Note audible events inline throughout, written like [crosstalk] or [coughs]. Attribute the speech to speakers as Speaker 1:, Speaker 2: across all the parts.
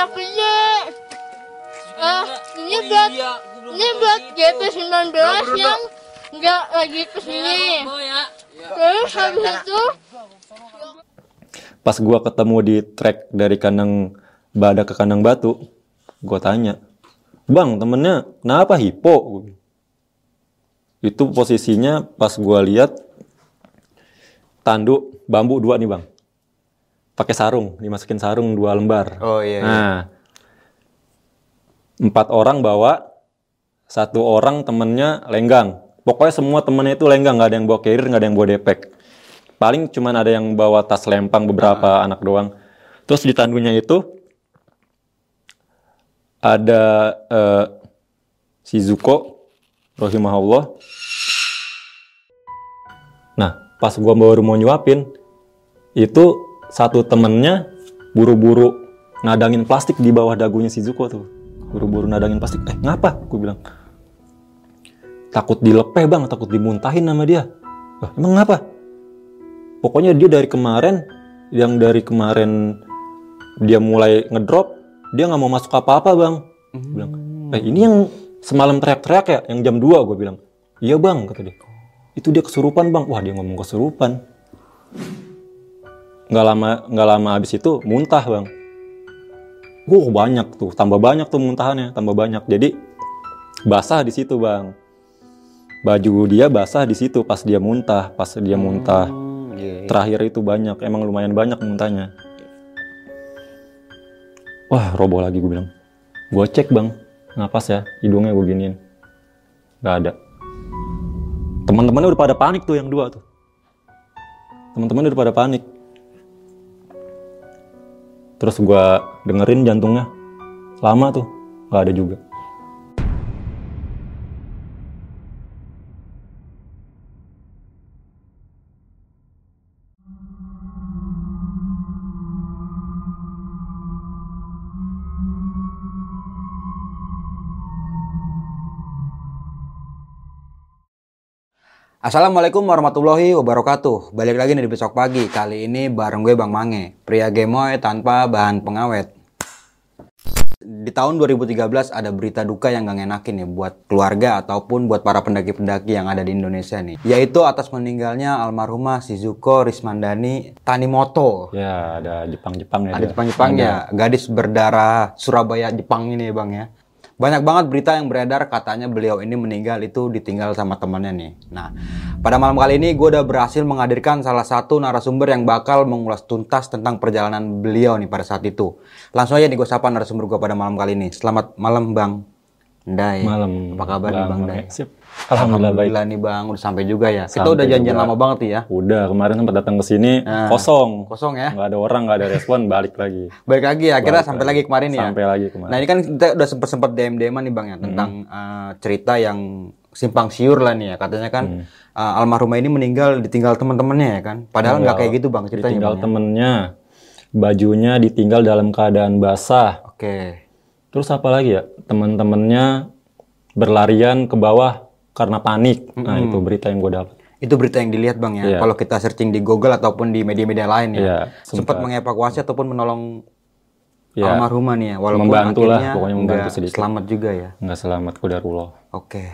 Speaker 1: caketnya. Ah, ini
Speaker 2: Oh
Speaker 1: buat
Speaker 2: iya,
Speaker 1: ini buat
Speaker 2: situ.
Speaker 1: GP19 yang nggak lagi ke
Speaker 2: sini. Iya, ya.
Speaker 1: Terus habis itu
Speaker 3: Pas gua ketemu di trek dari kandang badak ke kandang batu, gua tanya, Bang, temennya kenapa hipo? Itu posisinya pas gua lihat tanduk bambu dua nih bang, pakai sarung, dimasukin sarung dua lembar.
Speaker 4: Oh iya. iya.
Speaker 3: Nah, empat orang bawa, satu orang temennya lenggang. Pokoknya semua temennya itu lenggang, nggak ada yang bawa carrier, nggak ada yang bawa depek. Paling cuman ada yang bawa tas lempang beberapa anak doang. Terus di tandunya itu ada eh, si Zuko, rahimahullah. Nah, pas gua baru mau nyuapin, itu satu temennya buru-buru nadangin plastik di bawah dagunya si Zuko tuh. Buru-buru nadangin plastik. Eh, ngapa? Gue bilang. Takut dilepeh bang, takut dimuntahin sama dia. Wah, emang ngapa? Pokoknya dia dari kemarin, yang dari kemarin dia mulai ngedrop, dia nggak mau masuk apa-apa bang. Gua bilang, eh ini yang semalam teriak-teriak ya, yang jam 2 gue bilang. Iya bang, kata dia. Itu dia kesurupan bang. Wah dia ngomong kesurupan. Nggak lama nggak lama habis itu muntah bang. Wah banyak tuh, tambah banyak tuh muntahannya, tambah banyak. Jadi basah di situ bang. Baju dia basah di situ pas dia muntah, pas dia muntah.
Speaker 4: Hmm, iya, iya.
Speaker 3: Terakhir itu banyak, emang lumayan banyak muntahnya. Wah roboh lagi gue bilang. Gue cek bang, napas ya, hidungnya gue giniin. Gak ada. Teman-temannya udah pada panik tuh yang dua tuh. Teman-temannya udah pada panik. Terus gua dengerin jantungnya. Lama tuh, nggak ada juga.
Speaker 4: Assalamualaikum warahmatullahi wabarakatuh. Balik lagi nih di besok pagi. Kali ini bareng gue Bang Mange, pria gemoy tanpa bahan pengawet. Di tahun 2013 ada berita duka yang gak ngenakin nih buat keluarga ataupun buat para pendaki-pendaki yang ada di Indonesia nih. Yaitu atas meninggalnya almarhumah Shizuko Rismandani Tanimoto.
Speaker 3: Ya ada Jepang-Jepang ya.
Speaker 4: Ada. Jepang-Jepang ya, gadis berdarah Surabaya Jepang ini ya bang ya. Banyak banget berita yang beredar katanya beliau ini meninggal itu ditinggal sama temannya nih. Nah, pada malam kali ini gue udah berhasil menghadirkan salah satu narasumber yang bakal mengulas tuntas tentang perjalanan beliau nih pada saat itu. Langsung aja nih gue sapa narasumber gue pada malam kali ini. Selamat malam bang Ndai.
Speaker 3: Malam.
Speaker 4: Apa kabar nih bang. Ndai?
Speaker 3: Sip. Alhamdulillah baik.
Speaker 4: Alhamdulillah nih bang, udah sampai juga ya. Kita
Speaker 3: Sampai
Speaker 4: udah janjian lama banget nih ya.
Speaker 3: Udah kemarin sempat datang ke sini
Speaker 4: Nah,
Speaker 3: kosong.
Speaker 4: Kosong ya.
Speaker 3: Nggak ada orang, nggak ada respon, balik lagi.
Speaker 4: Baik lagi ya, akhirnya
Speaker 3: Balik
Speaker 4: sampai
Speaker 3: lagi.
Speaker 4: lagi kemarin ya.
Speaker 3: Sampai lagi kemarin.
Speaker 4: Nah ini kan kita udah sempet sempet DM DM nih bang ya tentang eh, cerita yang simpang siur lah nih ya katanya kan eh, almarhumah ini meninggal ditinggal teman-temannya ya kan. Padahal nggak kayak gitu bang ceritanya.
Speaker 3: ditinggal
Speaker 4: Bang, ya.
Speaker 3: temennya, bajunya ditinggal dalam keadaan basah.
Speaker 4: Oke.
Speaker 3: Terus apa lagi ya? Teman-temannya berlarian ke bawah karena panik. Nah itu berita yang gue dapat.
Speaker 4: Itu berita yang dilihat bang ya.
Speaker 3: Iya.
Speaker 4: Kalau kita searching di Google ataupun di media-media lain ya.
Speaker 3: Iya,
Speaker 4: sempat mengevakuasi ataupun menolong
Speaker 3: Iya.
Speaker 4: almarhumah nih ya. Walaupun
Speaker 3: Membantu lah, pokoknya membantu sedikit.
Speaker 4: selamat juga ya.
Speaker 3: Nggak selamat kudarullah.
Speaker 4: Oke.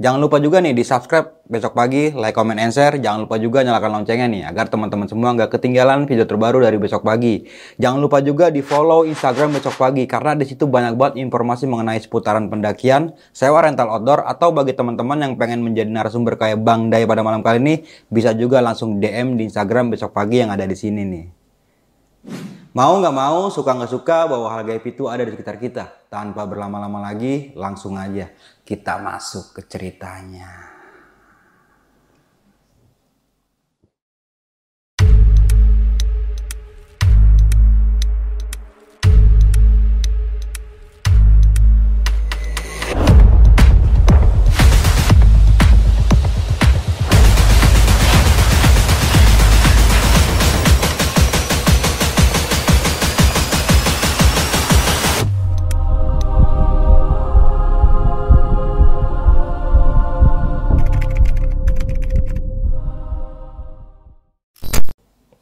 Speaker 4: Jangan lupa juga nih di subscribe besok pagi, like, comment, and share. Jangan lupa juga nyalakan loncengnya nih agar teman-teman semua nggak ketinggalan video terbaru dari besok pagi. Jangan lupa juga di follow Instagram besok pagi karena di situ banyak banget informasi mengenai seputaran pendakian, sewa rental outdoor atau bagi teman-teman yang pengen menjadi narasumber kayak Bang Day pada malam kali ini bisa juga langsung DM di Instagram besok pagi yang ada di sini nih. Mau nggak mau, suka nggak suka, bahwa hal gaib itu ada di sekitar kita. Tanpa berlama-lama lagi, langsung aja kita masuk ke ceritanya.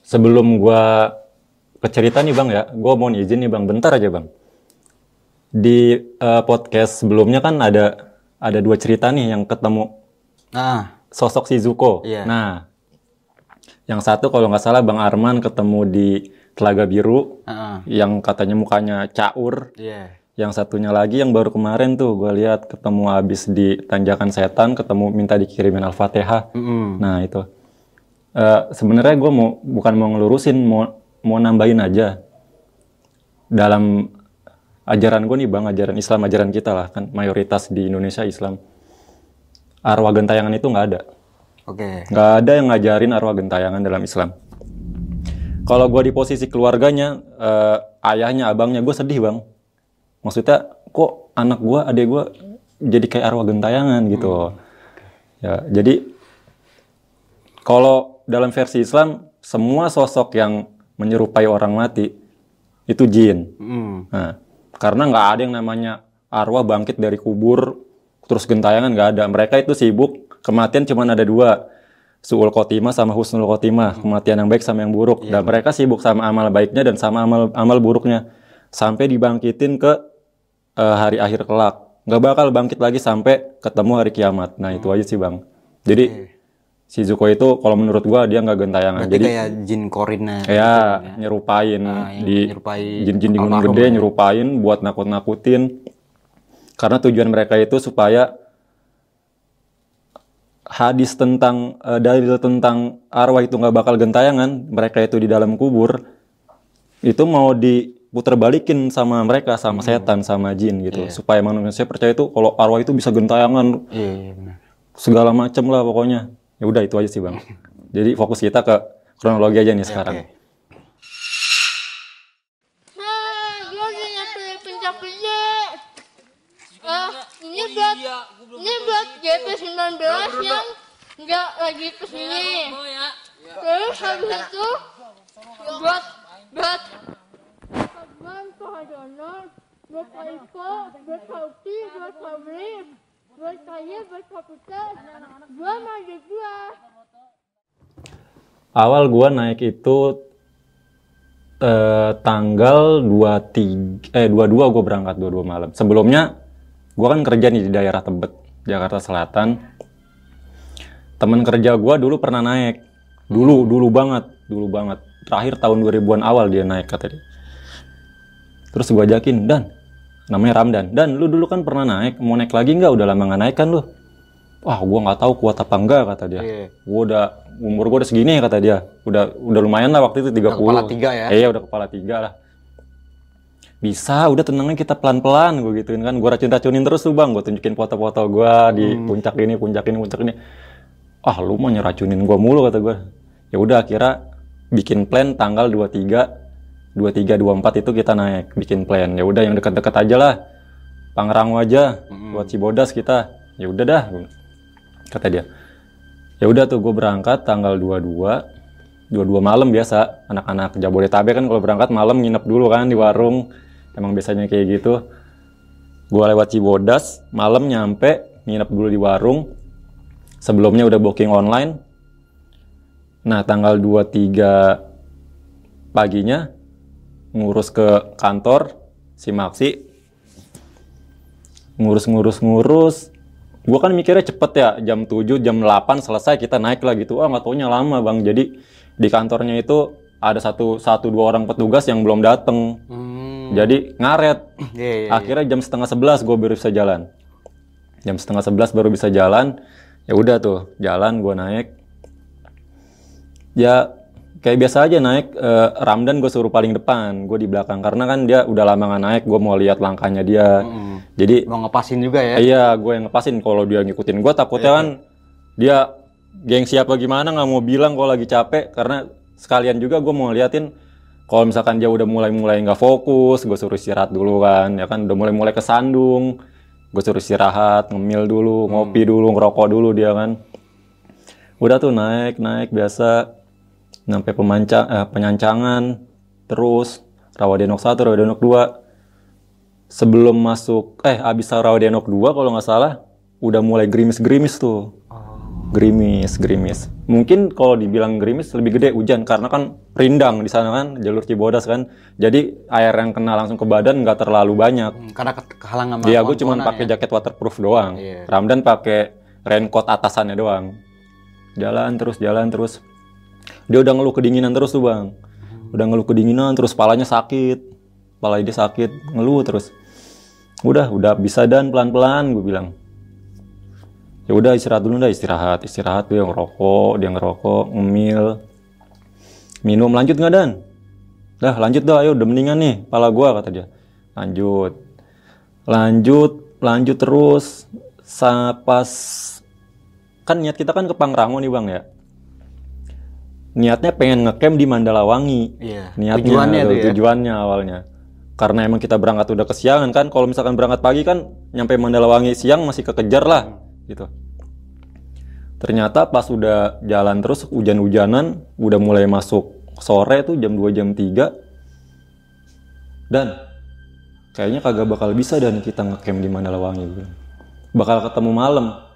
Speaker 3: Sebelum gua ke cerita nih bang ya, gua mau izin nih bang, bentar aja bang. Di eh, podcast sebelumnya kan ada ada dua cerita nih yang ketemu
Speaker 4: Nah,
Speaker 3: sosok Shizuko.
Speaker 4: Iya.
Speaker 3: Nah, yang satu kalau nggak salah Bang Arman ketemu di Telaga Biru,
Speaker 4: heeh.
Speaker 3: yang katanya mukanya caur.
Speaker 4: Iya.
Speaker 3: Yang satunya lagi yang baru kemarin tuh gue lihat ketemu habis di tanjakan setan, ketemu minta dikirimin Al-Fatihah.
Speaker 4: Mm-mm.
Speaker 3: Nah itu. Eh, Sebenarnya gue mau bukan mau ngelurusin, mau mau nambahin aja. Dalam ajaran gue nih bang, ajaran Islam, ajaran kita lah kan mayoritas di Indonesia Islam. Arwah gentayangan itu nggak ada.
Speaker 4: Oke.
Speaker 3: Nggak ada yang ngajarin arwah gentayangan dalam Islam. Kalau gue di posisi keluarganya, eh, ayahnya, abangnya, gue sedih bang. Maksudnya, kok anak gue, adik gue jadi kayak arwah gentayangan gitu. Ya, jadi kalau dalam versi Islam, semua sosok yang menyerupai orang mati itu jin.
Speaker 4: Mm.
Speaker 3: Nah, karena nggak ada yang namanya arwah bangkit dari kubur terus gentayangan nggak ada. Mereka itu sibuk kematian cuma ada dua. Suul khotimah sama husnul khotimah, kematian yang baik sama yang buruk. Dan mereka sibuk sama amal baiknya dan sama amal amal buruknya sampai dibangkitin ke eh, hari akhir kelak. Nggak bakal bangkit lagi sampai ketemu hari kiamat. Nah, itu aja sih, Bang. Jadi Shizuko itu kalau menurut gua dia nggak gentayangan.
Speaker 4: Berarti
Speaker 3: Jadi
Speaker 4: kayak jin korina.
Speaker 3: ya nyerupain
Speaker 4: yang
Speaker 3: di
Speaker 4: nyerupai
Speaker 3: jin-jin di gunung gede
Speaker 4: ya.
Speaker 3: nyerupain buat nakut-nakutin karena tujuan mereka itu supaya hadis tentang eh, dalil tentang arwah itu nggak bakal gentayangan mereka itu di dalam kubur itu mau diputer balikin sama mereka sama
Speaker 4: Hmm.
Speaker 3: setan sama jin gitu
Speaker 4: Iya.
Speaker 3: supaya manusia percaya itu kalau arwah itu bisa gentayangan
Speaker 4: Iya, iya benar.
Speaker 3: segala macem lah pokoknya ya udah itu aja sih bang jadi fokus kita ke kronologi aja nih sekarang
Speaker 4: Oke.
Speaker 1: Hai, gue udah nyampe pencak-pencak. Ah, ini buat ini buat GP19 yang nggak lagi ke sini. Terus habis itu buat buat Advan, Pahadono, buat Kaifo, buat Kauti, buat Fabri, buat Kaya, buat Kaputa, gua maju gua.
Speaker 3: awal gua naik itu eh, tanggal 23 eh 22 gua berangkat 22 malam. Sebelumnya gua kan kerja nih di daerah Tebet, Jakarta Selatan. Temen kerja gua dulu pernah naik. Dulu, dulu banget, dulu banget. Terakhir tahun 2000-an awal dia naik kata dia. Terus gua ajakin, "Dan, namanya Ramdan. Dan lu dulu kan pernah naik, mau naik lagi nggak? Udah lama nggak naik kan lu?" Wah, gua nggak tahu kuat apa enggak kata dia.
Speaker 4: Iya.
Speaker 3: Gua udah umur gua udah segini kata dia. Udah udah lumayan lah waktu itu 30.
Speaker 4: kepala tiga ya?
Speaker 3: Iya, udah kepala tiga lah. Bisa, udah tenangnya kita pelan-pelan gue gituin kan. Gue racun-racunin terus tuh bang. Gue tunjukin foto-foto gue di
Speaker 4: Hmm.
Speaker 3: puncak ini, puncak ini, puncak ini. Ah lu mau nyeracunin gue mulu kata gue. Ya udah akhirnya bikin plan tanggal 23 23 24 itu kita naik bikin plan. Ya udah yang dekat-dekat aja lah. Pangrango aja
Speaker 4: Hmm.
Speaker 3: buat Cibodas kita. Ya udah dah kata dia. Ya udah tuh gue berangkat tanggal 22 22 malam biasa anak-anak Jabodetabek kan kalau berangkat malam nginep dulu kan di warung emang biasanya kayak gitu gua lewat Cibodas malam nyampe nginep dulu di warung sebelumnya udah booking online nah tanggal 23 paginya ngurus ke kantor si Maksi ngurus-ngurus-ngurus gua kan mikirnya cepet ya jam 7 jam 8 selesai kita naik lah gitu. Ah nggak taunya lama bang. Jadi di kantornya itu ada satu satu dua orang petugas yang belum dateng.
Speaker 4: Hmm.
Speaker 3: jadi ngaret. [clears throat]
Speaker 4: Iya, iya.
Speaker 3: akhirnya jam setengah sebelas gue baru bisa jalan. Jam setengah sebelas baru bisa jalan. Ya udah tuh jalan gue naik. Ya kayak biasa aja naik eh, Ramdan gue suruh paling depan gue di belakang karena kan dia udah lama nggak naik gue mau lihat langkahnya dia
Speaker 4: Hmm.
Speaker 3: jadi
Speaker 4: Mau ngepasin juga ya?
Speaker 3: Iya, gue yang ngepasin. Kalau dia ngikutin gue, takutnya kan dia gengsi apa gimana nggak mau bilang kalau lagi capek. Karena sekalian juga gue mau liatin kalau misalkan dia udah mulai-mulai nggak fokus, gue suruh istirahat dulu kan. Ya kan udah mulai-mulai kesandung, gue suruh istirahat, ngemil dulu, ngopi dulu, ngerokok dulu dia kan. Udah tuh naik, naik biasa sampai pemancang, eh, penyancangan, terus Rawadenok 1, Rawadenok 2 sebelum masuk eh abis Rawadenok 2 kalau nggak salah udah mulai gerimis-gerimis tuh Gerimis, gerimis. Mungkin kalau dibilang gerimis lebih gede hujan karena kan rindang di sana kan jalur Cibodas kan. Jadi air yang kena langsung ke badan nggak terlalu banyak.
Speaker 4: Hmm, Karena ke- kehalang sama
Speaker 3: Iya, gue cuma pakai
Speaker 4: ya.
Speaker 3: jaket waterproof doang.
Speaker 4: Iya.
Speaker 3: Ramdan pakai raincoat atasannya doang. Jalan terus, jalan terus. Dia udah ngeluh kedinginan terus tuh bang. Udah ngeluh kedinginan terus, palanya sakit. Pala dia sakit, ngeluh terus. Udah, udah bisa dan pelan-pelan gue bilang. Ya udah istirahat dulu dah istirahat, istirahat dia ngerokok, dia ngerokok, ngemil, minum lanjut nggak dan? Dah lanjut dah, ayo udah mendingan nih, pala gua kata dia. Lanjut, lanjut lanjut terus pas kan niat kita kan ke Pangrango nih bang ya niatnya pengen ngecamp di Mandalawangi.
Speaker 4: Iya.
Speaker 3: niatnya
Speaker 4: Tujuannya
Speaker 3: tuh,
Speaker 4: ya.
Speaker 3: tujuannya awalnya. Karena emang kita berangkat udah kesiangan kan. Kalau misalkan berangkat pagi kan nyampe Mandalawangi siang masih kekejar lah gitu. Ternyata pas udah jalan terus hujan-hujanan udah mulai masuk sore tuh jam 2 jam 3 dan kayaknya kagak bakal bisa dan kita ngecamp di Mandalawangi bakal ketemu malam.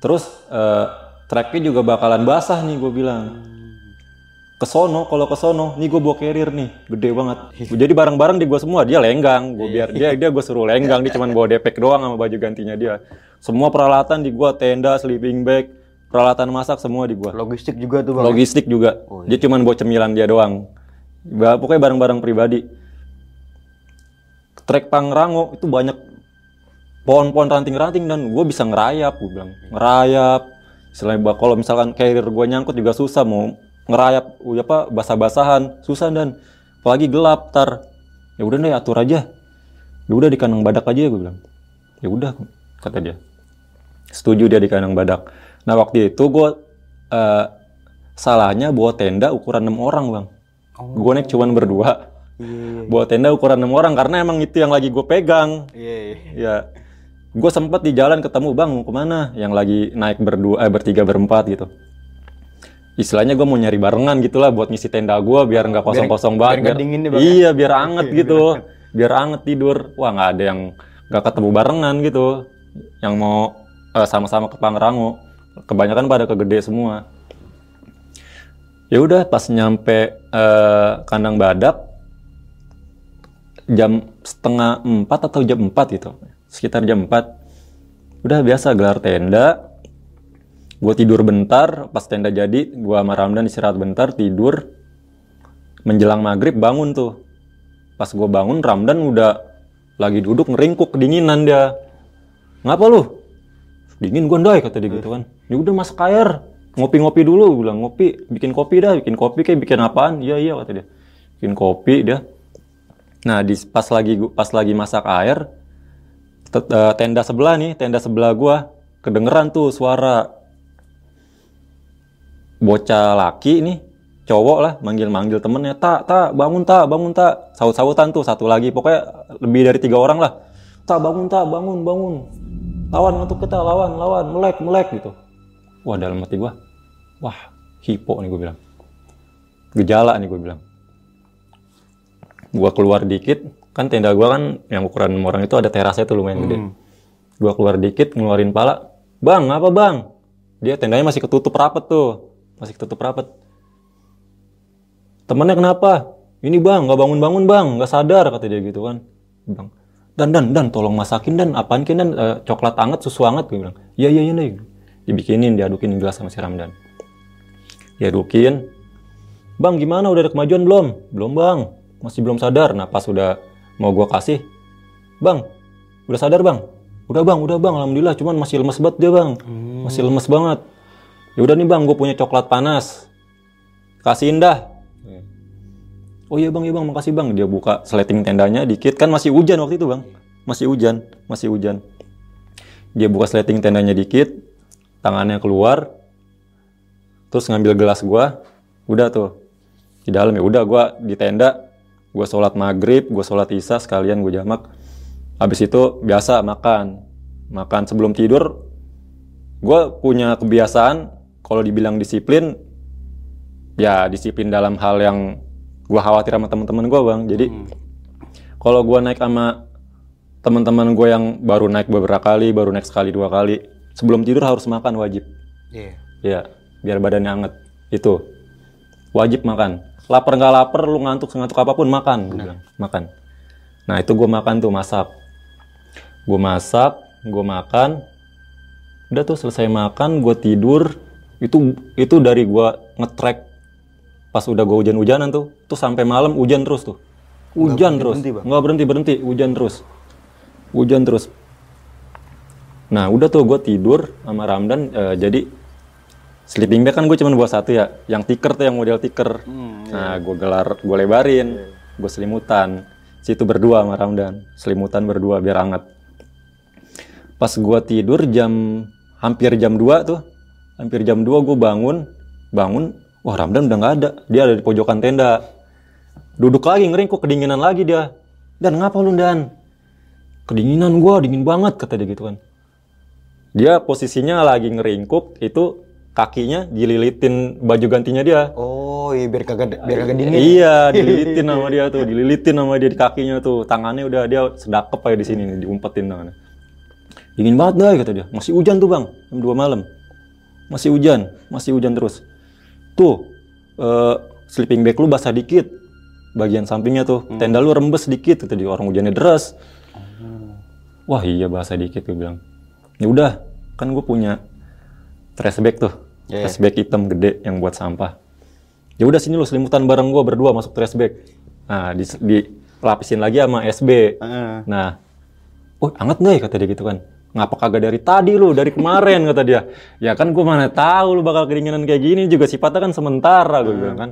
Speaker 3: Terus eh, treknya juga bakalan basah nih gue bilang. Kesono kalau kesono. Nih gue bawa carrier nih. Gede banget. Jadi barang-barang di gue semua dia lenggang. Gue biar dia dia gue suruh lenggang. Dia cuman bawa depek doang sama baju gantinya dia. Semua peralatan di gue tenda sleeping bag peralatan masak semua di gue
Speaker 4: Logistik juga tuh bang.
Speaker 3: logistik juga. Dia cuman bawa cemilan dia doang. Pokoknya barang-barang pribadi. Trek Pangrango itu banyak. Pohon-pohon ranting-ranting dan gue bisa ngerayap gue bilang. Ngerayap selain ba- kalau misalkan carrier gue nyangkut juga susah mau ngerayap uh, apa basah-basahan. Susah dan. Apalagi gelap tar. Ya udah deh atur aja. Ya udah di kandang badak aja gue bilang. Ya udah kata dia. Setuju dia di kandang badak. Nah waktu itu gue eh, salahnya bawa tenda ukuran 6 orang bang. Gue naik cuman berdua.
Speaker 4: Iya.
Speaker 3: bawa tenda ukuran 6 orang karena emang itu yang lagi gue pegang.
Speaker 4: Iya. iya.
Speaker 3: ya gue sempet di jalan ketemu bang mau ke mana? Yang lagi naik berdua eh, bertiga berempat gitu. Istilahnya gue mau nyari barengan gitulah buat ngisi tenda gue biar nggak kosong-kosong banget.
Speaker 4: biar nggak dingin nih, Bang,
Speaker 3: iya biar anget gitu. biar anget tidur. Wah nggak ada yang nggak ketemu barengan gitu. Yang mau eh, sama-sama ke Pangrango. Kebanyakan pada kegede semua. Ya udah pas nyampe eh, kandang badak jam setengah empat atau jam empat gitu sekitar jam 4 udah biasa gelar tenda. Gue tidur bentar pas tenda jadi gue sama Ramdan istirahat bentar tidur. Menjelang maghrib bangun tuh. Pas gue bangun Ramdan udah lagi duduk ngeringkuk kedinginan dia. Ngapa lu? Dingin gue ndai kata dia gitu kan. Ya udah masak air. Ngopi-ngopi dulu. Gue bilang ngopi bikin kopi dah bikin kopi kayak bikin apaan? Iya iya kata dia. Bikin kopi dia. Nah di pas lagi pas lagi masak air tenda sebelah nih tenda sebelah gua kedengeran tuh suara bocah laki nih cowok lah manggil-manggil temennya tak tak bangun tak bangun tak saut-sautan tuh satu lagi pokoknya lebih dari tiga orang lah. Tak bangun tak bangun bangun. Lawan untuk kita lawan lawan melek melek gitu. Wah dalam hati gua wah hipo nih gue bilang. Gejala nih gue bilang. Gua keluar dikit kan tenda gua kan yang ukuran orang itu ada terasnya tuh lumayan gede. Gua keluar dikit ngeluarin pala bang apa bang? Dia tendanya masih ketutup rapet tuh masih ketutup rapet temennya kenapa? Ini bang nggak bangun bangun bang nggak sadar kata dia gitu kan. Bang dan dan dan tolong masakin dan apaan kan dan? Eh, coklat anget susu anget gue bilang. Iya iya iya nih dibikinin diadukin di gelas sama si Ramdan. Diadukin. Bang gimana? Udah ada kemajuan belum? Belum bang. Masih belum sadar. Nah pas udah mau gua kasih? Bang udah sadar bang? Udah bang udah bang. Alhamdulillah cuman masih lemes banget dia bang. Masih lemes banget. Ya udah nih bang gue punya coklat panas. Kasihin dah oh iya bang iya bang. Makasih bang. Dia buka sleting tendanya dikit. Kan masih hujan waktu itu bang. Masih hujan masih hujan. Dia buka sleting tendanya dikit. Tangannya keluar. Terus ngambil gelas gua. Udah tuh. Di dalam ya. Udah gua di tenda gua sholat maghrib gua sholat isya sekalian gua jamak habis itu biasa makan makan sebelum tidur gua punya kebiasaan kalau dibilang disiplin ya disiplin dalam hal yang gua khawatir sama teman-teman gua bang jadi kalau gua naik sama teman-teman gue yang baru naik beberapa kali baru naik sekali dua kali sebelum tidur harus makan wajib
Speaker 4: Iya.
Speaker 3: Ya, biar badannya anget. Itu wajib makan. Lapar nggak lapar, lu ngantuk ngantuk apa pun makan, bilang. makan. Nah itu gue makan tuh masak. Gue masak, gue makan. Udah tuh selesai makan, gue tidur. Itu itu dari gue ngetrek pas udah gue hujan-hujanan tuh, tuh sampai malam hujan terus tuh. Hujan terus,
Speaker 4: berhenti,
Speaker 3: nggak berhenti berhenti, hujan terus, hujan terus. Nah udah tuh gue tidur sama Ramdan, eh, jadi sleeping bag kan gue cuma bawa satu ya, yang tiker tuh yang model tiker. nah gue gelar, gue lebarin, gue selimutan. Situ berdua sama Ramdan, selimutan berdua biar hangat. Pas gue tidur jam hampir jam 2 tuh, hampir jam 2 gue bangun, bangun, wah Ramdan udah nggak ada, dia ada di pojokan tenda. Duduk lagi ngeringkuk kedinginan lagi dia. Dan ngapa lu Dan? Kedinginan gua, dingin banget kata dia gitu kan. Dia posisinya lagi ngeringkuk, itu kakinya dililitin baju gantinya dia.
Speaker 4: Oh, iya biar kagak biar kagak dingin.
Speaker 3: Iya, [laughs] dililitin sama dia tuh, dililitin sama dia di kakinya tuh. Tangannya udah dia sedakep aja di sini nih, diumpetin tangannya. Dingin banget dah kata dia. Masih hujan tuh, Bang. Jam 2 malam. Masih hujan, masih hujan terus. Tuh, eh, sleeping bag lu basah dikit. Bagian sampingnya tuh. Tenda lu rembes dikit kata dia. Orang hujannya deras. Wah, iya basah dikit gue bilang. Ya udah, kan gue punya trash bag tuh.
Speaker 4: Iya,
Speaker 3: Trash bag hitam gede yang buat sampah. Ya udah sini lu selimutan bareng gua berdua masuk trash bag. Nah, di, di lapisin lagi sama SB.
Speaker 4: Heeh.
Speaker 3: Nah, oh anget nggak ya kata dia gitu kan? Ngapa kagak dari tadi lu, dari kemarin kata dia. Ya kan gua mana tahu lu bakal kedinginan kayak gini juga sifatnya kan sementara gue bilang kan.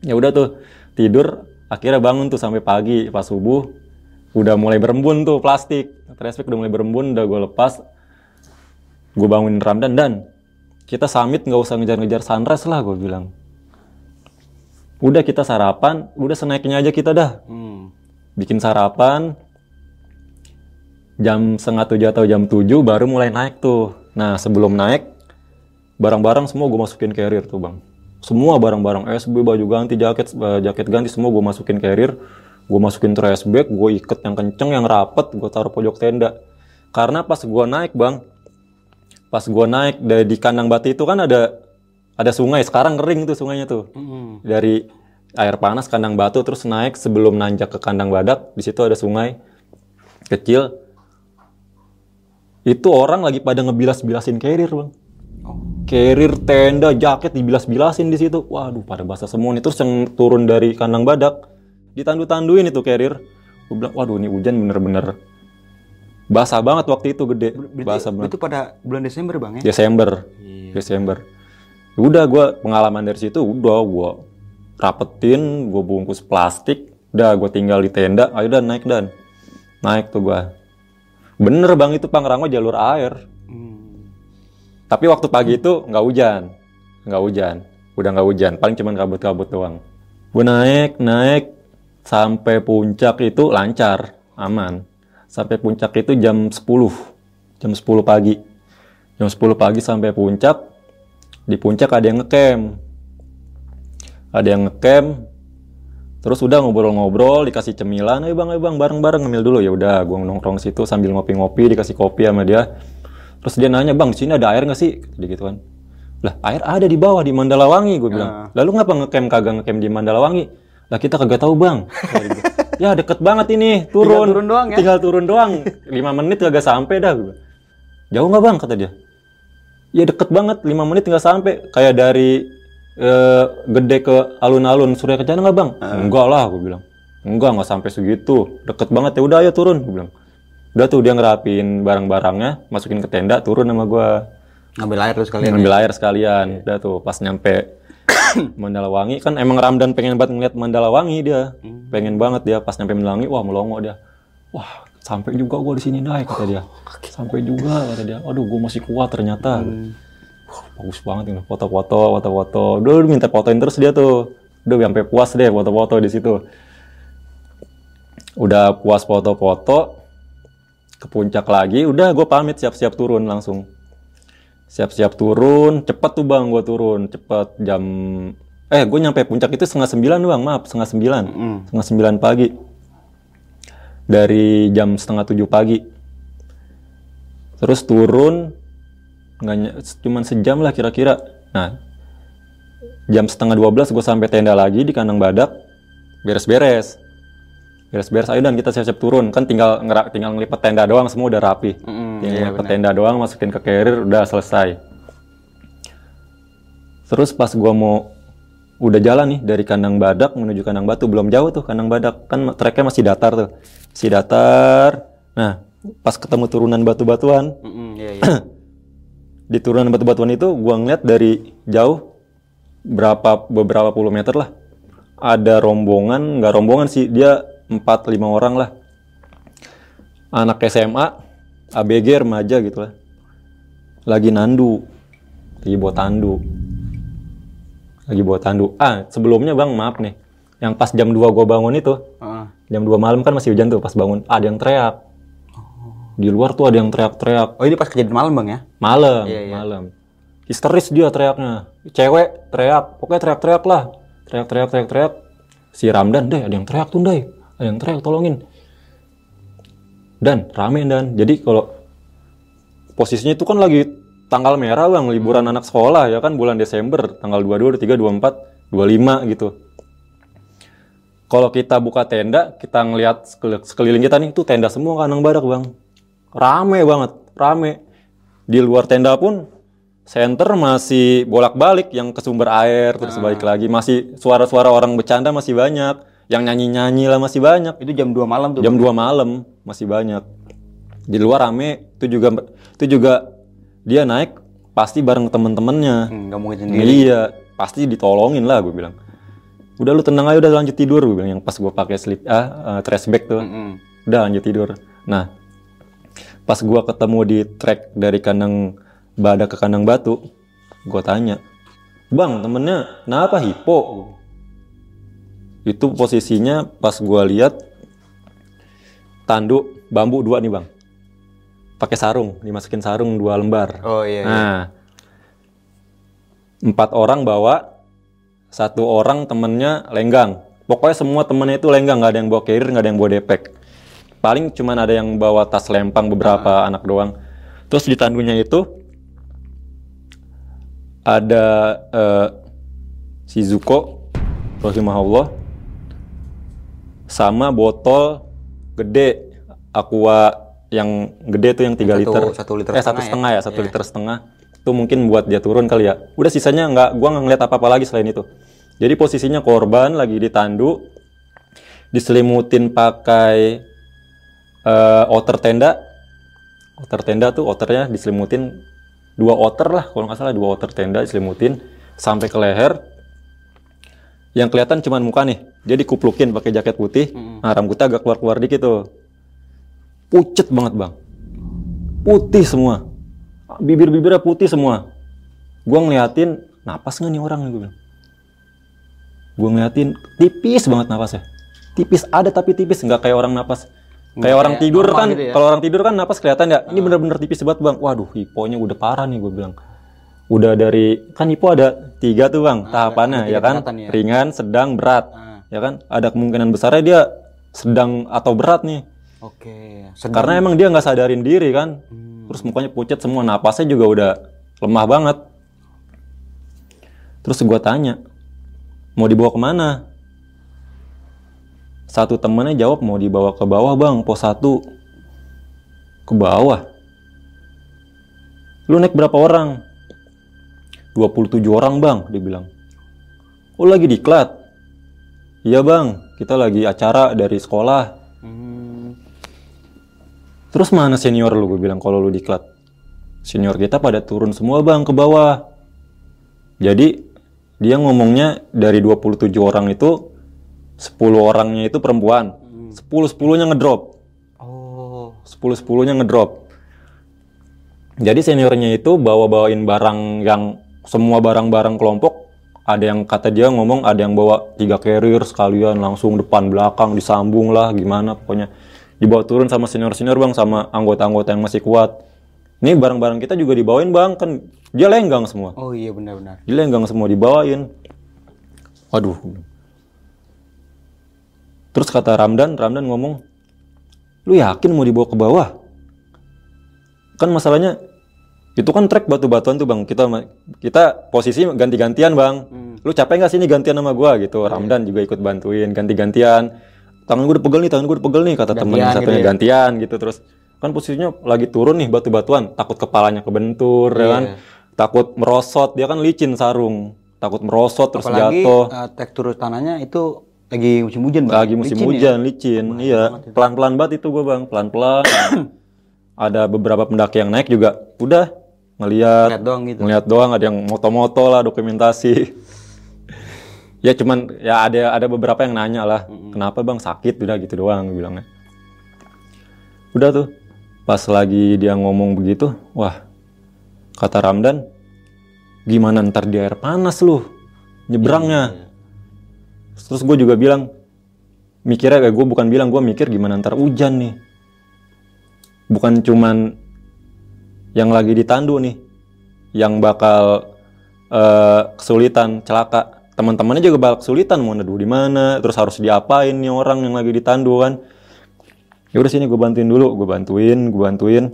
Speaker 3: Ya udah tuh tidur, akhirnya bangun tuh sampai pagi pas subuh udah mulai berembun tuh plastik. Trash bag udah mulai berembun, udah gue lepas. Gue bangunin Ramdan dan kita summit nggak usah ngejar-ngejar sunrise lah gue bilang. Udah kita sarapan, udah senaiknya aja kita dah
Speaker 4: Hmm.
Speaker 3: bikin sarapan jam setengah tujuh atau jam tujuh baru mulai naik tuh. Nah sebelum naik barang-barang semua gue masukin carrier tuh bang. Semua barang-barang SB, baju ganti, jaket, eh, jaket ganti semua gue masukin carrier. Gue masukin trash bag, gue iket yang kenceng, yang rapet, gue taruh pojok tenda. Karena pas gue naik bang, pas gue naik dari di kandang batu itu kan ada ada sungai. Sekarang kering tuh sungainya tuh
Speaker 4: Hmm.
Speaker 3: dari air panas kandang batu terus naik sebelum nanjak ke kandang badak di situ ada sungai kecil itu orang lagi pada ngebilas-bilasin carrier bang
Speaker 4: Oh.
Speaker 3: carrier tenda jaket dibilas-bilasin di situ waduh pada basah semua nih terus yang turun dari kandang badak ditandu-tanduin itu carrier gue bilang waduh ini hujan bener-bener basah banget waktu itu gede. Basah banget.
Speaker 4: Itu pada bulan Desember, Bang ya?
Speaker 3: Desember.
Speaker 4: Iya.
Speaker 3: Desember. Ya udah gue pengalaman dari situ udah gue rapetin gue bungkus plastik udah gue tinggal di tenda ayo dan naik dan. Naik tuh gue bener bang itu Pangrango jalur air.
Speaker 4: Hmm.
Speaker 3: tapi waktu pagi itu nggak hujan. Nggak hujan. Udah nggak hujan paling cuman kabut-kabut doang. Gue naik naik sampai puncak itu lancar aman sampai puncak itu jam 10 jam 10 pagi. Jam 10 pagi sampai puncak di puncak ada yang ngecamp. Ada yang ngecamp terus udah ngobrol-ngobrol dikasih cemilan ayo bang ayo bang bareng-bareng. Ngemil dulu ya udah gue nongkrong situ sambil ngopi-ngopi dikasih kopi sama dia. Terus dia nanya bang di sini ada air nggak sih? Dia gitu kan. Lah air ada di bawah di Mandalawangi gue bilang. Lalu ngapa ngecamp kagak ngecamp di Mandalawangi? Lah kita kagak tahu bang. [laughs] ya deket banget ini. Turun.
Speaker 4: Turun doang ya?
Speaker 3: tinggal turun doang. Lima menit kagak sampai dah. Gue jauh nggak bang? Kata dia. Ya deket banget. Lima menit nggak sampai. Kayak dari eh, gede ke alun-alun. Surya Kencana nggak bang? Enggak lah gue bilang. Enggak nggak sampai segitu. Deket banget. Ya udah ayo turun gue bilang. Udah tuh dia ngerapin barang-barangnya. Masukin ke tenda turun sama gue
Speaker 4: Ngambil air terus kalian.
Speaker 3: ngambil air sekalian. Udah tuh pas nyampe Mandalawangi. Kan emang Ramdan pengen banget ngeliat Mandalawangi dia. Pengen banget dia pas nyampe Mandalawangi wah melongo dia. Wah sampai juga gua di sini naik kata dia. Sampai juga kata dia. Aduh gua masih kuat ternyata. Wah, bagus banget ini. Foto-foto foto-foto. Udah udah minta fotoin terus dia tuh. Udah sampai puas deh foto-foto di situ. Udah puas foto-foto ke puncak lagi udah gue pamit siap-siap turun langsung siap-siap turun. Cepet tuh bang gue turun. Cepet jam eh gue nyampe puncak itu setengah sembilan bang. Maaf setengah sembilan.
Speaker 4: Hmm.
Speaker 3: setengah sembilan pagi. Dari jam setengah tujuh pagi. Terus turun nggak cuman sejam lah kira-kira. Nah jam setengah 12 gue sampai tenda lagi di kandang badak. Beres-beres beres-beres ayo dan kita siap-siap turun. Kan tinggal ngerak tinggal ngelipet tenda doang semua udah rapi.
Speaker 4: Mm-mm,
Speaker 3: tinggal
Speaker 4: iya,
Speaker 3: ngelipet tenda doang masukin ke carrier udah selesai. Terus pas gua mau udah jalan nih dari kandang badak menuju kandang batu belum jauh tuh kandang badak. Kan treknya masih datar tuh. Masih datar. Nah pas ketemu turunan batu-batuan
Speaker 4: Mm-mm, iya, iya. [clears throat]
Speaker 3: di turunan batu-batuan itu gua ngeliat dari jauh berapa beberapa puluh meter lah. Ada rombongan nggak rombongan sih dia 4 lima orang lah anak SMA ABG remaja gitu lah lagi nandu lagi bawa tandu lagi bawa tandu ah sebelumnya bang maaf nih yang pas jam 2 gua bangun itu
Speaker 4: Heeh.
Speaker 3: jam 2 malam kan masih hujan tuh pas bangun ada yang teriak di luar tuh ada yang teriak-teriak
Speaker 4: Oh ini pas kejadian malam bang ya?
Speaker 3: Malam,
Speaker 4: Iya, iya.
Speaker 3: malam. Histeris dia teriaknya. Cewek teriak, pokoknya teriak-teriak lah. Teriak-teriak, teriak-teriak. Si Ramdan, deh ada yang teriak tuh, deh. Ada yang teriak, tolongin. Dan, rame dan. Jadi kalau posisinya itu kan lagi tanggal merah bang, liburan anak sekolah ya kan bulan Desember, tanggal 22, 23, 24, 25 gitu. Kalau kita buka tenda, kita ngelihat sekeli- sekeliling kita nih, itu tenda semua kandang badak bang. Rame banget, rame. Di luar tenda pun center masih bolak-balik yang ke sumber air terus balik lagi masih suara-suara orang bercanda masih banyak yang nyanyi-nyanyi lah masih banyak.
Speaker 4: Itu jam 2 malam tuh.
Speaker 3: jam 2 malam masih banyak. Di luar rame itu juga itu juga dia naik pasti bareng temen-temennya.
Speaker 4: Hmm, nggak mungkin sendiri.
Speaker 3: iya pasti ditolongin lah gue bilang. Udah lu tenang aja udah lanjut tidur gue bilang. Yang pas gue pakai sleep ah eh, trash bag tuh.
Speaker 4: Mm-mm.
Speaker 3: udah lanjut tidur. Nah pas gua ketemu di trek dari kandang badak ke kandang batu gua tanya bang temennya kenapa hipo itu posisinya pas gua lihat tanduk bambu dua nih bang pakai sarung dimasukin sarung dua lembar
Speaker 4: Oh iya. iya.
Speaker 3: Nah, empat orang bawa, satu orang temennya lenggang. Pokoknya semua temennya itu lenggang, nggak ada yang bawa carrier, nggak ada yang bawa depek. Paling cuman ada yang bawa tas lempang beberapa anak doang. Terus di tandunya itu ada eh, si Zuko, rahimahullah, sama botol gede aqua yang gede tuh yang 3
Speaker 4: Satu-
Speaker 3: liter.
Speaker 4: satu liter
Speaker 3: eh satu
Speaker 4: setengah ya?
Speaker 3: setengah ya satu liter setengah. Itu mungkin buat dia turun kali ya. Udah sisanya nggak gua nggak ngeliat apa apa lagi selain itu. Jadi posisinya korban lagi ditandu diselimutin pakai eh, outer tenda. Outer tenda tuh outernya diselimutin. Dua outer lah kalau nggak salah dua outer tenda diselimutin sampai ke leher yang kelihatan cuma muka nih. Dia dikuplukin pakai jaket putih. Nah rambutnya agak keluar keluar dikit tuh. Pucet banget bang. Putih semua. Bibir-bibirnya putih semua. Gua ngeliatin napas nggak nih orang gue bilang. Gua ngeliatin tipis banget napasnya. Tipis ada tapi tipis nggak kayak orang napas. Kayak orang
Speaker 4: kayak
Speaker 3: tidur
Speaker 4: normal
Speaker 3: kan.
Speaker 4: gitu ya?
Speaker 3: kalau orang tidur kan napas kelihatan ya ini bener-bener tipis banget bang. Waduh hiponya udah parah nih gue bilang udah dari kan hipo ada tiga tuh bang tahapannya
Speaker 4: ada tiga
Speaker 3: ya kan
Speaker 4: ya.
Speaker 3: ringan sedang berat
Speaker 4: Ah.
Speaker 3: ya kan ada kemungkinan besarnya dia sedang atau berat nih
Speaker 4: Oke. Sedang.
Speaker 3: karena emang dia nggak sadarin diri kan
Speaker 4: Hmm.
Speaker 3: terus mukanya pucat semua napasnya juga udah lemah banget terus gua tanya mau dibawa ke mana satu temennya jawab mau dibawa ke bawah bang pos satu ke bawah lu naik berapa orang 27 orang bang dia bilang oh lagi diklat iya bang kita lagi acara dari sekolah
Speaker 4: Hmm.
Speaker 3: Terus mana senior lu? Gue bilang kalau lu diklat. Senior kita pada turun semua bang ke bawah. Jadi dia ngomongnya dari 27 orang itu 10 orangnya itu perempuan. 10 10-nya ngedrop.
Speaker 4: Oh.
Speaker 3: 10 10-nya ngedrop. Jadi seniornya itu bawa-bawain barang yang semua barang-barang kelompok ada yang kata dia ngomong ada yang bawa tiga carrier sekalian langsung depan belakang disambung lah gimana pokoknya. Dibawa turun sama senior-senior bang sama anggota-anggota yang masih kuat. Ini barang-barang kita juga dibawain bang kan dia lenggang semua.
Speaker 4: Oh iya benar-benar.
Speaker 3: dia lenggang semua dibawain. Waduh terus kata Ramdan Ramdan ngomong lu yakin mau dibawa ke bawah? Kan masalahnya Itu kan trek batu-batuan tuh bang. Kita kita posisi ganti-gantian bang. Lu capek nggak sini gantian sama gua? Gitu. Ramdan juga ikut bantuin ganti-gantian. Tangan gue udah pegel nih, tangan gue udah pegel nih kata temen yang
Speaker 4: Gantian
Speaker 3: satunya.
Speaker 4: gitu ya?
Speaker 3: gantian gitu. Terus kan posisinya lagi turun nih batu-batuan. Takut kepalanya kebentur ya kan?
Speaker 4: Iya.
Speaker 3: takut merosot. Dia kan licin sarung. Takut merosot terus
Speaker 4: Apalagi
Speaker 3: jatuh.
Speaker 4: eh, tekstur tanahnya itu lagi musim hujan Bang.
Speaker 3: lagi musim
Speaker 4: Licin ya?
Speaker 3: hujan licin. Iya. pelan-pelan banget itu gue bang. Pelan-pelan. [coughs] Ada beberapa pendaki yang naik juga. Udah ngeliat
Speaker 4: Lihat doang gitu.
Speaker 3: ngeliat doang ada yang moto-moto lah dokumentasi. Ya cuman ya ada ada beberapa yang nanya lah kenapa bang? Sakit? Udah gitu doang bilangnya. Udah tuh pas lagi dia ngomong begitu wah kata Ramdan gimana ntar di air panas lu? Nyebrangnya. Terus gue juga bilang mikirnya kayak gue bukan bilang gue mikir gimana ntar hujan nih. Bukan cuman yang lagi ditandu nih yang bakal eh, kesulitan celaka teman-temannya juga bakal kesulitan mau neduh di mana terus harus diapain nih orang yang lagi ditandu kan ya udah sini gue bantuin dulu gue bantuin gue bantuin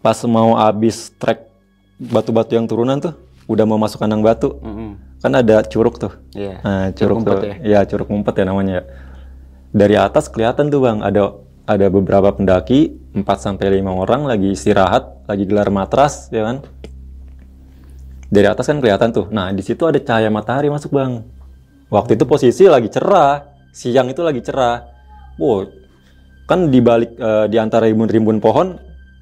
Speaker 3: pas mau abis trek batu-batu yang turunan tuh udah mau masuk kandang batu
Speaker 4: Mm-mm.
Speaker 3: kan ada curug tuh
Speaker 4: Iya.
Speaker 3: Nah,
Speaker 4: Curug
Speaker 3: curug, tuh. Ya? curug ngumpet ya namanya. ya. Dari atas kelihatan tuh Bang, ada ada beberapa pendaki 4 sampai 5 orang lagi istirahat, lagi gelar matras ya kan. Dari atas kan kelihatan tuh. Nah, di situ ada cahaya matahari masuk, Bang. Waktu itu posisi lagi cerah, siang itu lagi cerah. Wow. Kan di balik eh, di antara rimbun-rimbun pohon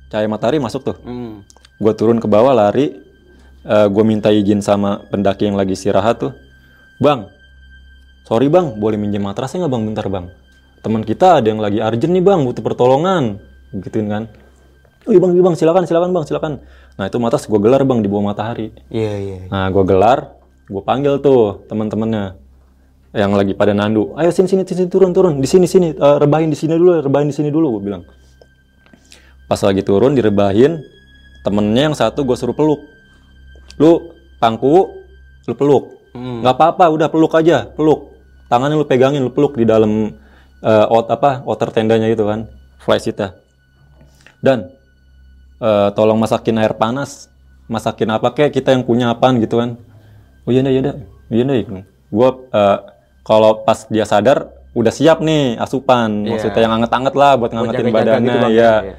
Speaker 3: cahaya matahari masuk tuh.
Speaker 4: Mm.
Speaker 3: Gue turun ke bawah lari, gue minta izin sama pendaki yang lagi istirahat tuh, bang, sorry bang, boleh minjem matrasnya nggak bang, bentar bang. Teman kita ada yang lagi urgent nih bang, butuh pertolongan, gituin kan. Oh iya bang, iya bang, silakan, silakan bang, silakan. Nah itu matras gue gelar bang di bawah matahari.
Speaker 4: Iya, iya.
Speaker 3: Nah gue gelar, gue panggil tuh teman-temannya yang lagi pada nandu. Ayo sini sini sini turun turun di sini sini Eh, rebahin di sini dulu, rebahin di sini dulu gue bilang. Pas lagi turun direbahin, temennya yang satu gue suruh peluk. Lu pangku, lu peluk.
Speaker 4: Mm.
Speaker 3: nggak apa-apa, udah peluk aja, peluk. Tangannya lu pegangin, lu peluk di dalam eh, out apa outer tendanya itu kan, fly seat Dan eh, tolong masakin air panas, masakin apa kayak kita yang punya apaan gitu kan. Oh iya iya dah, iya dah. Gue eh, kalau pas dia sadar udah siap nih asupan,
Speaker 4: Iya.
Speaker 3: maksudnya yang anget-anget lah buat ngangetin badannya,
Speaker 4: gitu, Bang,
Speaker 3: ya.
Speaker 4: ya.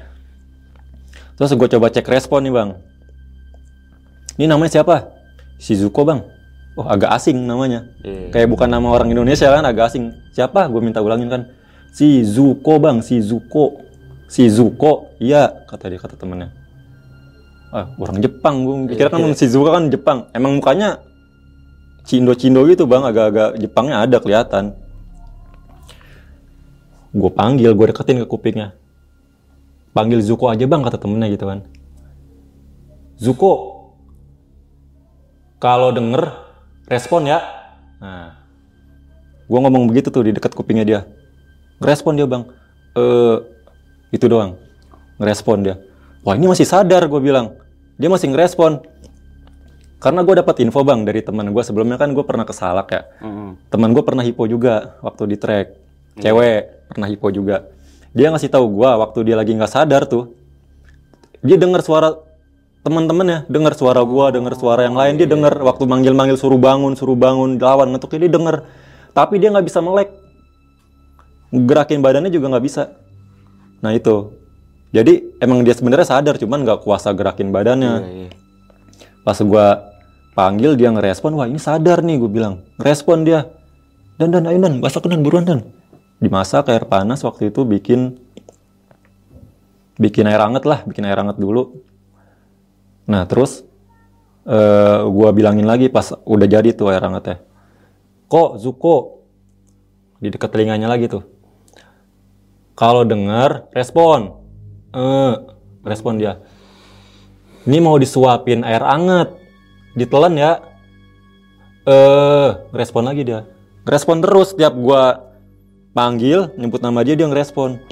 Speaker 3: Terus gue coba cek respon nih bang. Ini namanya siapa? Shizuko bang. Oh agak asing namanya.
Speaker 4: Iya.
Speaker 3: Kayak bukan nama orang Indonesia kan agak asing. Siapa? Gue minta ulangin kan. Shizuko bang, Shizuko. Shizuko. Iya kata dia kata temennya. Ah orang Jepang gue pikir kan Shizuko kan Jepang. Emang mukanya cindo-cindo gitu bang. Agak-agak Jepangnya ada kelihatan. Gue panggil, gue deketin ke kupingnya panggil Zuko aja bang kata temennya gitu kan Zuko kalau denger respon ya. Nah. Gue ngomong begitu tuh di dekat kupingnya dia. Ngerespon dia bang. Eh itu doang. Ngerespon dia. Wah ini masih sadar gue bilang. Dia masih ngerespon. Karena gue dapat info bang dari teman gue sebelumnya. Kan gue pernah kesalak ya.
Speaker 4: Mm-mm.
Speaker 3: teman gue pernah hipo juga waktu di trek cewek pernah hipo juga. Dia ngasih tahu gue waktu dia lagi nggak sadar tuh dia dengar suara teman-temannya dengar suara gue dengar suara yang lain. Dia dengar waktu manggil-manggil suruh bangun suruh bangun lawan ngetuknya dia dengar tapi dia nggak bisa melek. Gerakin badannya juga nggak bisa. Nah itu. Jadi emang dia sebenarnya sadar cuman nggak kuasa gerakin badannya.
Speaker 4: Iya, iya.
Speaker 3: pas gua panggil dia ngerespon wah ini sadar nih gue bilang. Ngerespon dia dan dan ayo dan masak dan buruan dan. Dimasak air panas waktu itu bikin bikin air hangat lah bikin air hangat dulu nah terus eh gua bilangin lagi pas udah jadi tuh air hangatnya. Kok Zuko di dekat telinganya lagi tuh kalau dengar respon. Eh respon dia ini mau disuapin air anget ditelan ya. Eh respon lagi dia respon terus tiap gua panggil nyebut nama dia dia ngerespon.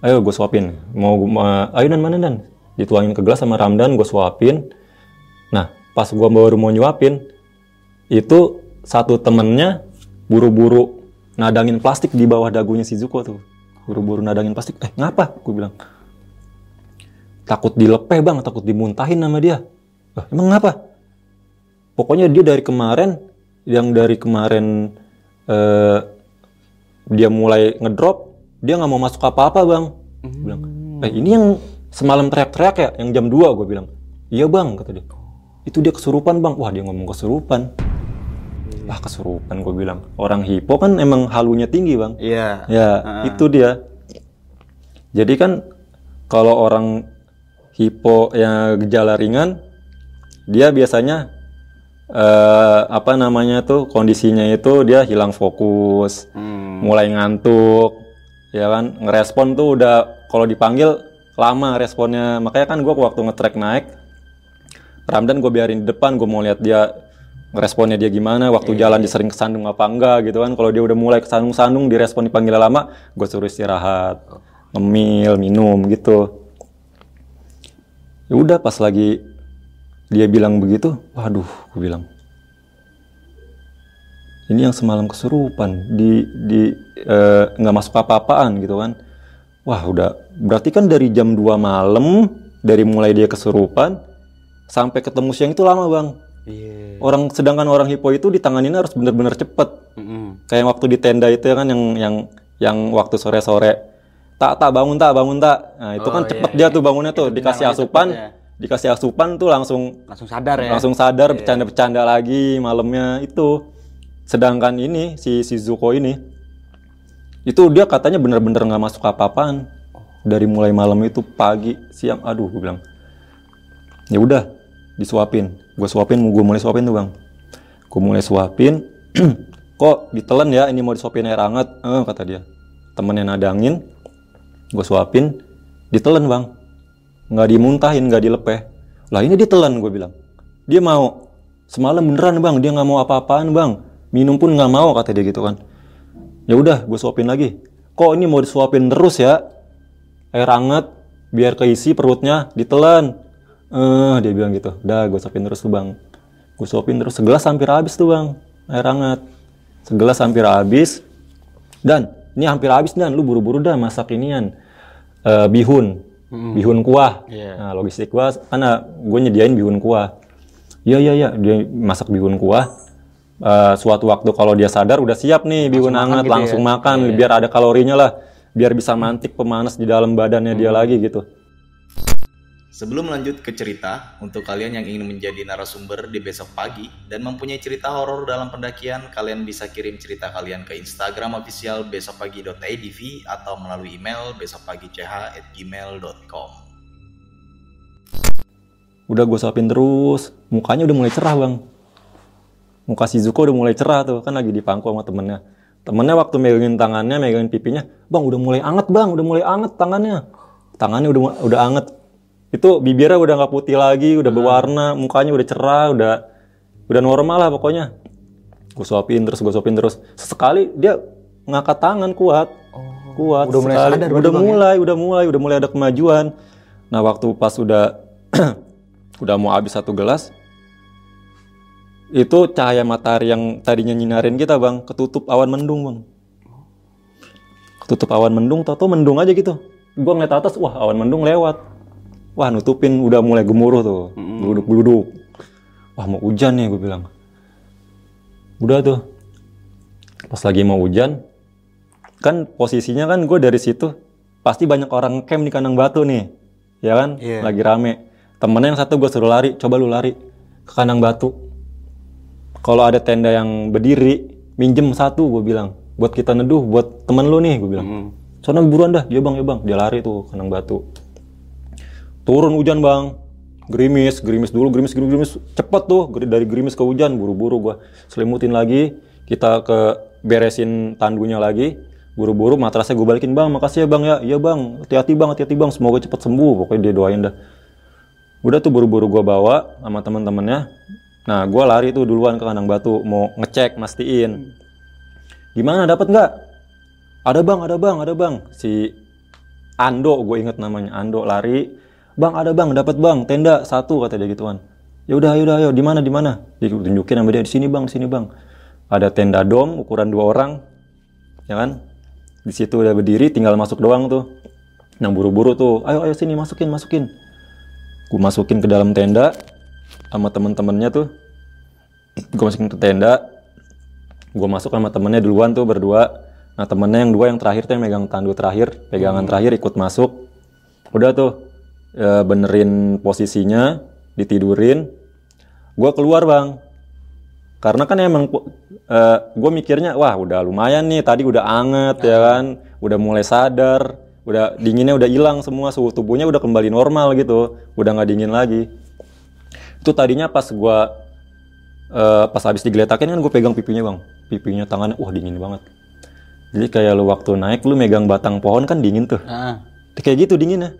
Speaker 3: Ayo gue suapin mau ma- ayo dan mana dan dituangin ke gelas sama Ramdan gue suapin. Nah pas gua baru mau nyuapin itu satu temennya buru-buru nadangin plastik di bawah dagunya si Zuko tuh. Buru-buru nadangin plastik. Eh ngapa? gue bilang. Takut dilepeh bang. Takut dimuntahin sama dia. "Lah, emang kenapa pokoknya dia dari kemarin yang dari kemarin eh, dia mulai ngedrop dia nggak mau masuk apa-apa bang. Gua bilang eh ini yang semalam teriak-teriak ya yang jam 2 gue bilang. Iya bang kata dia. Itu dia kesurupan bang. Wah dia ngomong kesurupan. Wah kesurupan gue bilang. Orang hipo kan emang halunya tinggi bang.
Speaker 4: Iya.
Speaker 3: Ya, itu dia. Jadi kan kalau orang hipo yang gejala ringan, dia biasanya eh, apa namanya tuh kondisinya itu dia hilang fokus,
Speaker 4: Hmm.
Speaker 3: mulai ngantuk, ya kan? Ngerespon tuh udah kalau dipanggil lama responnya. Makanya kan gua waktu nge-track naik, Ramdan gue biarin di depan, gue mau lihat dia ngeresponnya dia gimana, waktu jalan dia sering kesandung apa enggak gitu kan. Kalau dia udah mulai kesandung-sandung, direspon dipanggil lama, gue suruh istirahat, ngemil, minum gitu. Ya udah pas lagi dia bilang begitu, waduh, gue bilang. Ini yang semalam kesurupan, di di eh, nggak masuk apa-apaan gitu kan. Wah udah, berarti kan dari jam 2 malam, dari mulai dia kesurupan, sampai ketemu siang itu lama bang.
Speaker 4: Iya.
Speaker 3: Orang sedangkan orang hipo itu ditanganin harus bener-bener cepet.
Speaker 4: Mm-mm.
Speaker 3: Kayak waktu di tenda itu ya kan yang yang yang waktu sore-sore. Tak tak bangun tak bangun tak. Nah itu kan cepet dia tuh bangunnya tuh dikasih asupan, dikasih asupan tuh langsung
Speaker 4: Langsung sadar ya.
Speaker 3: langsung sadar bercanda-bercanda lagi malamnya itu. Sedangkan ini si si Zuko ini itu dia katanya bener-bener nggak masuk apa-apaan. Dari mulai malam itu pagi siang aduh gue bilang ya udah disuapin. Gue suapin gue mulai suapin tuh bang. Gue mulai suapin [clears throat] kok ditelan ya ini mau disuapin air hangat? Eh, kata dia. Temennya nadangin gue suapin ditelan bang. Nggak dimuntahin nggak dilepeh. Lah ini ditelan gue bilang. Dia mau semalam beneran bang. Dia nggak mau apa-apaan bang. Minum pun nggak mau kata dia gitu kan ya udah gue suapin lagi. Kok ini mau disuapin terus ya? Air hangat biar keisi perutnya ditelan. Eh dia bilang gitu. Udah gue suapin terus tuh bang. Gue suapin terus segelas hampir habis tuh bang air hangat. Segelas hampir habis. Dan ini hampir habis dan. Lu buru-buru dah masak inian eh, bihun. Bihun kuah. Nah logistik gua karena gue nyediain bihun kuah. Iya iya iya. Dia masak bihun kuah Eh, suatu waktu kalau dia sadar udah siap nih bihun hangat langsung makan biar ada kalorinya lah biar bisa mantik pemanas di dalam badannya dia lagi gitu.
Speaker 2: Sebelum lanjut ke cerita, untuk kalian yang ingin menjadi narasumber di besok pagi dan mempunyai cerita horor dalam pendakian, kalian bisa kirim cerita kalian ke Instagram official besokpagi.idv atau melalui email besokpagi.ch@gmail.com.
Speaker 3: udah gue suapin terus mukanya udah mulai cerah bang muka si Zuko udah mulai cerah tuh kan lagi di pangku sama temennya. Temennya waktu megangin tangannya megangin pipinya bang udah mulai anget bang udah mulai anget tangannya. Tangannya udah udah anget. Itu bibirnya udah nggak putih lagi udah berwarna mukanya udah cerah udah udah normal lah pokoknya. Gue suapin terus gue suapin terus. Sekali dia ngangkat tangan kuat kuat
Speaker 4: udah mulai
Speaker 3: sekali.
Speaker 4: sadar
Speaker 3: udah
Speaker 4: ya?
Speaker 3: mulai udah mulai udah mulai ada kemajuan. Nah waktu pas udah [clears throat] udah mau habis satu gelas itu cahaya matahari yang tadinya nyinarin kita bang ketutup awan mendung bang. Ketutup awan mendung tau mendung aja gitu. Gua ngeliat atas wah awan mendung lewat. Wah nutupin udah mulai gemuruh tuh geluduk geluduk wah mau hujan nih gue bilang. Udah tuh. Pas lagi mau hujan kan posisinya kan gue dari situ pasti banyak orang camp di kandang batu nih ya kan?
Speaker 4: Iya.
Speaker 3: lagi rame. Temennya yang satu gue suruh lari coba lu lari ke kandang batu kalau ada tenda yang berdiri minjem satu gue bilang. Buat kita neduh buat temen lu nih gue bilang. Soalnya buruan dah ya bang ya bang dia lari tuh ke kandang batu. Turun hujan bang. Gerimis gerimis dulu gerimis gerimis, gerimis. cepet tuh dari gerimis ke hujan buru-buru gua selimutin lagi. Kita ke beresin tandunya lagi. Buru-buru matrasnya gue balikin bang. Makasih ya bang ya. Iya bang. Hati-hati bang hati-hati bang. Semoga cepet sembuh. Pokoknya dia doain dah. Udah tuh buru-buru gua bawa sama teman-temannya nah gua lari tuh duluan ke kandang batu mau ngecek mastiin. Gimana dapat nggak? Ada bang ada bang ada bang. Si Ando gue inget namanya Ando lari. Bang ada bang dapat bang tenda satu kata dia gituan. Ya udah ayo udah ayo di mana di mana? Ditunjukin sama dia di sini bang di sini bang. Ada tenda dom ukuran dua orang ya kan? Di situ udah berdiri tinggal masuk doang tuh. Nah buru-buru tuh ayo ayo sini masukin masukin. Gue masukin ke dalam tenda sama temen-temennya tuh. Gue masukin ke tenda. Gue masuk sama temennya duluan tuh berdua. Nah temennya yang dua yang terakhir tuh yang megang tandu terakhir pegangan terakhir ikut masuk. Udah tuh eh, benerin posisinya ditidurin. Gue keluar bang. Karena kan emang gue mikirnya wah udah lumayan nih tadi udah anget ya kan? Udah mulai sadar udah dinginnya udah hilang semua suhu tubuhnya udah kembali normal gitu. Udah nggak dingin lagi itu tadinya pas gue eh, pas habis digeletakin kan gue pegang pipinya bang. Pipinya tangannya wah dingin banget. Jadi kayak lu waktu naik lu megang batang pohon kan dingin tuh.
Speaker 4: Ah.
Speaker 3: kayak gitu dinginnya.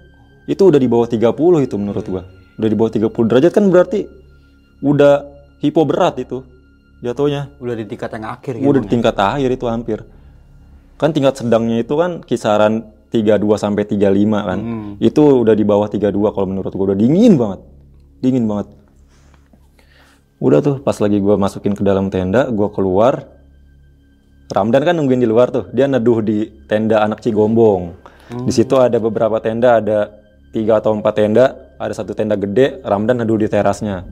Speaker 3: Itu udah di bawah 30 itu menurut gua. Udah di bawah 30 derajat kan berarti udah hipo berat itu jatuhnya.
Speaker 4: Udah di tingkat yang akhir gitu.
Speaker 3: udah di tingkat akhir itu hampir. Kan tingkat sedangnya itu kan kisaran 32 sampai 35 kan. Itu udah di bawah 32 kalau menurut gua. Udah dingin banget. Dingin banget udah tuh pas lagi gua masukin ke dalam tenda gua keluar. Ramdan kan nungguin di luar tuh dia neduh di tenda anak Cigombong. Di situ ada beberapa tenda ada tiga atau empat tenda ada satu tenda gede Ramdan neduh di terasnya.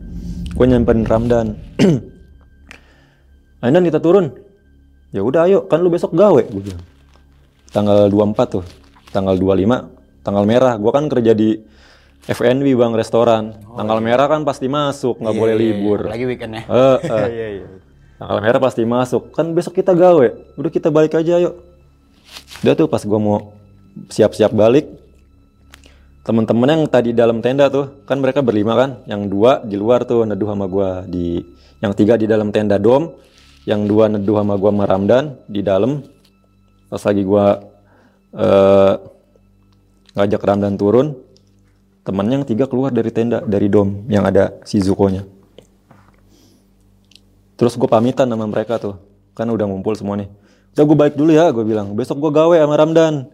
Speaker 3: Gue nyamperin Ramdan. [clears throat] Ramdan kita turun. Ya udah ayo kan lu besok gawe gue bilang. Tanggal 24 tuh tanggal 25 tanggal merah. Gua kan kerja di FNB bang restoran tanggal merah kan pasti masuk nggak boleh libur
Speaker 4: Lagi weekend ya.
Speaker 3: Eh, eh. [laughs] Tanggal merah pasti masuk. Kan besok kita gawe. Udah kita balik aja yuk. Udah tuh pas gua mau siap-siap balik. Temen-temen yang tadi dalam tenda tuh, kan mereka berlima kan. Yang dua di luar tuh neduh sama gua di yang tiga di dalam tenda dom, yang dua neduh sama gua sama Ramdan di dalam. Pas lagi gua eh, ngajak Ramdan turun, temennya yang tiga keluar dari tenda dari dom yang ada si Zuko-nya. Terus gue pamitan sama mereka tuh. Kan udah ngumpul semua nih. Udah gue balik dulu ya, gue bilang. Besok gue gawe sama Ramdan.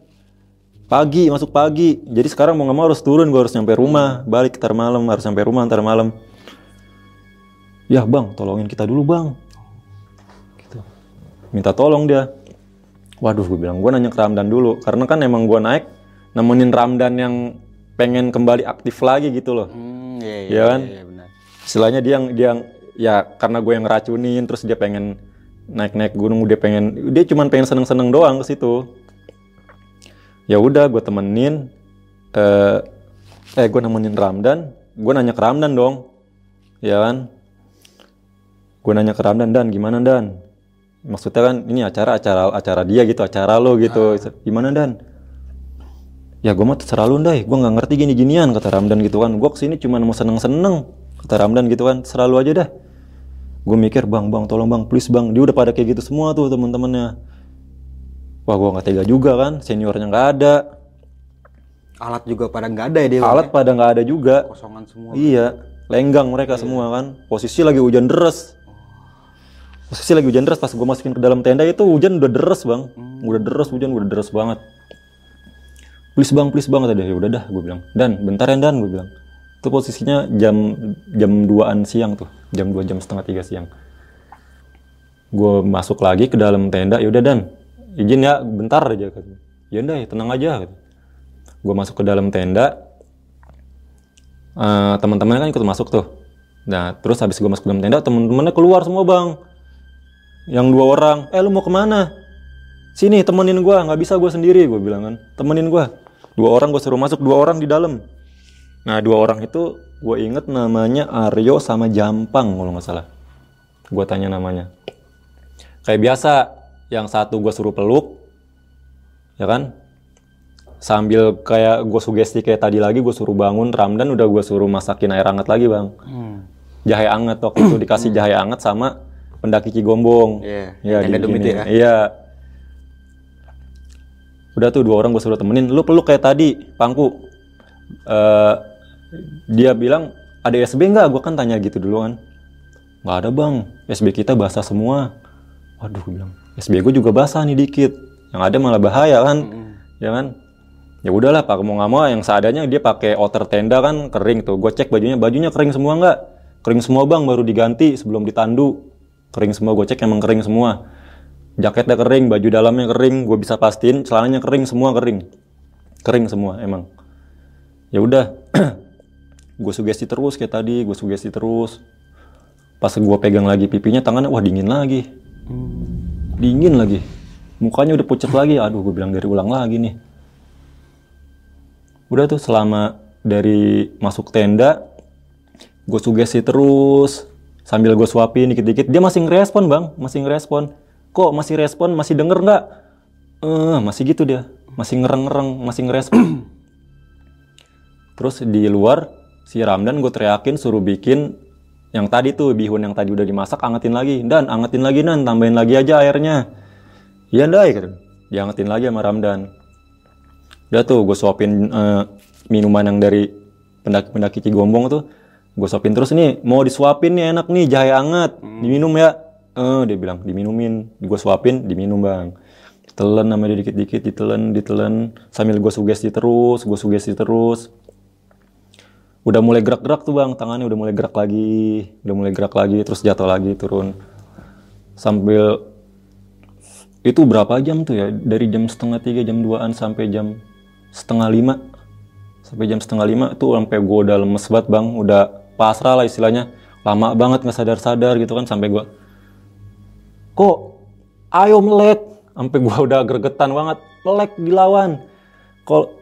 Speaker 3: Pagi, masuk pagi. Jadi sekarang mau gak mau harus turun, gue harus nyampe rumah. Balik ntar malam, harus nyampe rumah ntar malam. Ya bang, tolongin kita dulu bang. Gitu. Minta tolong dia. Waduh, gue bilang, gue nanya ke Ramdan dulu. Karena kan emang gue naik, nemenin Ramdan yang pengen kembali aktif lagi gitu loh.
Speaker 4: Hmm, iya, iya,
Speaker 3: Iya kan?
Speaker 4: iya, benar.
Speaker 3: istilahnya dia yang dia yang ya karena gue yang ngeracunin terus dia pengen naik-naik gunung dia pengen dia cuman pengen seneng-seneng doang ke situ. Ya udah gue temenin eh eh gue nemenin Ramdan gue nanya ke Ramdan dong. Ya kan? Gue nanya ke Ramdan dan gimana Dan? Maksudnya kan ini acara acara acara dia gitu acara lo gitu. Gimana Dan ya gue mah terserah lu Ndai gue nggak ngerti gini ginian kata Ramdan gitu kan. Gue ke sini cuma mau seneng seneng kata Ramdan gitu kan. Terserah lu aja dah. Gue mikir bang bang tolong bang please bang. Dia udah pada kayak gitu semua tuh temen-temennya wah gue nggak tega juga kan. Seniornya nggak ada.
Speaker 4: Alat juga pada nggak ada ya dia.
Speaker 3: Alat pada nggak ada juga.
Speaker 4: Ya? Kosongan semua.
Speaker 3: iya lenggang mereka semua kan. Posisi lagi hujan deras. Posisi lagi hujan deras pas gue masukin ke dalam tenda itu hujan udah deres bang. Udah deres hujan udah deres banget please bang please bang kata dia. Ya udah dah gue bilang. Dan bentar ya dan gue bilang. Itu posisinya jam jam 2an siang tuh. Jam 2 jam setengah tiga siang. Gue masuk lagi ke dalam tenda. Ya udah dan. Izin ya bentar aja kata ya udah ya tenang aja gue masuk ke dalam tenda. Eh, teman-temannya kan ikut masuk tuh. Nah terus habis gue masuk ke dalam tenda teman-temannya keluar semua bang. Yang dua orang. Eh lu mau ke mana? Sini temenin gue nggak bisa gue sendiri gue bilang kan. Temenin gue dua orang gue suruh masuk dua orang di dalam. Nah dua orang itu gue inget namanya Aryo sama Jampang kalau nggak salah. Gue tanya namanya. Kayak biasa yang satu gue suruh peluk ya kan? Sambil kayak gue sugesti kayak tadi lagi gue suruh bangun Ramdan udah gue suruh masakin air hangat lagi bang.
Speaker 4: Hmm.
Speaker 3: jahe anget waktu itu dikasih [clears throat] jahe anget sama pendaki Cigombong.
Speaker 4: Iya,
Speaker 3: ya
Speaker 4: dom itu ya.
Speaker 3: iya udah tuh dua orang gue suruh temenin. Lu peluk kayak tadi pangku. Eh, dia bilang ada SB nggak? Gue kan tanya gitu dulu kan nggak ada bang. SB kita basah semua. Waduh gue bilang SB gue juga basah nih dikit. Yang ada malah bahaya kan. Ya kan? Ya udahlah pak. Mau nggak mau yang seadanya dia pakai outer tenda kan kering tuh. Gue cek bajunya bajunya kering semua nggak? Kering semua bang. Baru diganti sebelum ditandu. Kering semua. Gue cek emang kering semua jaketnya kering baju dalamnya kering gue bisa pastiin celananya kering semua kering. Kering semua emang. Ya udah [clears throat] gue sugesti terus kayak tadi gue sugesti terus. Pas gue pegang lagi pipinya tangannya wah dingin lagi. Dingin lagi. Mukanya udah pucat lagi. Aduh gue bilang dari ulang lagi nih. Udah tuh selama dari masuk tenda gue sugesti terus. Sambil gue suapin dikit-dikit. Dia masih ngerespon bang. Masih ngerespon kok masih respon? Masih denger nggak? Eh masih gitu dia. Masih ngereng-ngereng masih ngerespon. [clears throat] Terus di luar si Ramdan gue teriakin suruh bikin yang tadi tuh bihun yang tadi udah dimasak angetin lagi. Dan angetin lagi nan tambahin lagi aja airnya. Iya ndai kata diangetin lagi sama Ramdan. Udah tuh gue suapin eh, minuman yang dari pendaki-pendaki Cigombong tuh. Gue suapin terus nih. Mau disuapin nih enak nih jahe anget. Diminum ya eh dia bilang diminumin. Gue suapin diminum bang. Ditelan sama dia dikit-dikit ditelan ditelan. Sambil gue sugesti terus gue sugesti terus. Udah mulai gerak-gerak tuh bang. Tangannya udah mulai gerak lagi udah mulai gerak lagi terus jatuh lagi turun. Sambil itu berapa jam tuh ya? Dari jam setengah tiga jam 2an sampai jam setengah lima. Sampai jam setengah lima tuh sampai gue udah lemes banget bang. Udah pasrah lah istilahnya. Lama banget nggak sadar-sadar gitu kan sampai gue kok ayo melek. Sampai gue udah gregetan banget. Melek dilawan kalau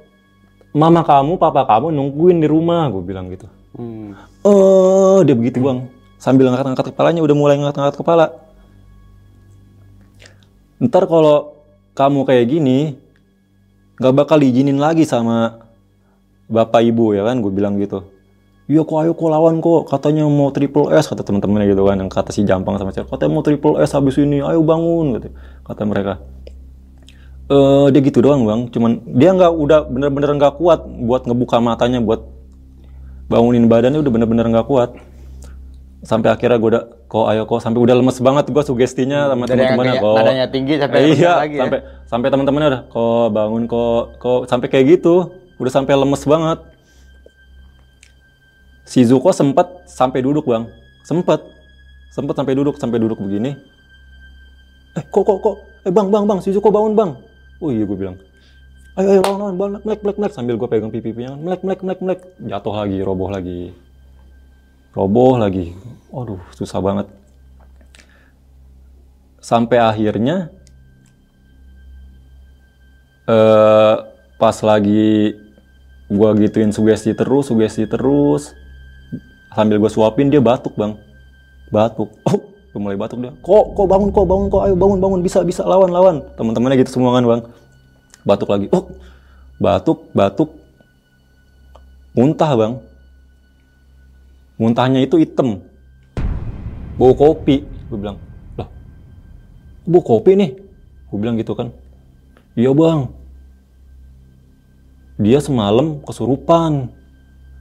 Speaker 3: mama kamu papa kamu nungguin di rumah gue bilang gitu.
Speaker 4: Hmm.
Speaker 3: eh dia begitu bang. Sambil ngangkat-ngangkat kepalanya udah mulai ngangkat-ngangkat kepala. Ntar kalau kamu kayak gini nggak bakal diizinin lagi sama bapak ibu ya kan? Gue bilang gitu iya kok ayo kok lawan kok. Katanya mau triple S kata teman-temannya gitu kan yang kata si Jampang sama cewek katanya mau triple S habis ini ayo bangun gitu kata mereka. Eh dia gitu doang bang. Cuman dia nggak udah bener-bener nggak kuat buat ngebuka matanya buat bangunin badannya udah bener-bener nggak kuat. Sampai akhirnya gue udah kok ayo kok sampai udah lemes banget gue sugestinya sama teman-temannya. kok
Speaker 4: nadanya tinggi sampai
Speaker 3: Eh, iya
Speaker 4: lagi ya.
Speaker 3: sampai sampai teman-temannya udah kok bangun kok kok sampai kayak gitu. Udah sampai lemes banget si Zuko sempat sampai duduk bang. Sempat sempat sampai duduk sampai duduk begini. Eh kok kok kok? Eh bang bang bang si Zuko bangun bang. Oh iya gue bilang. Ayo ayo lawan lawan lawan melek melek melek. Sambil gue pegang pipi-pipinya. Melek melek melek melek. Jatuh lagi roboh lagi. Roboh lagi. Aduh susah banget. Sampai akhirnya eh pas lagi gua gituin sugesti terus sugesti terus sambil gue suapin dia batuk bang. Batuk. [laughs] Oh udah mulai batuk dia. Kok kok bangun kok bangun kok ayo bangun bangun. Bisa bisa lawan lawan. Teman-temannya gitu semua kan bang. Batuk lagi. Oh batuk batuk. Muntah bang. Muntahnya itu hitam. Bau kopi gue bilang. Loh bau kopi nih? Gue bilang gitu kan. Iya bang. Dia semalam kesurupan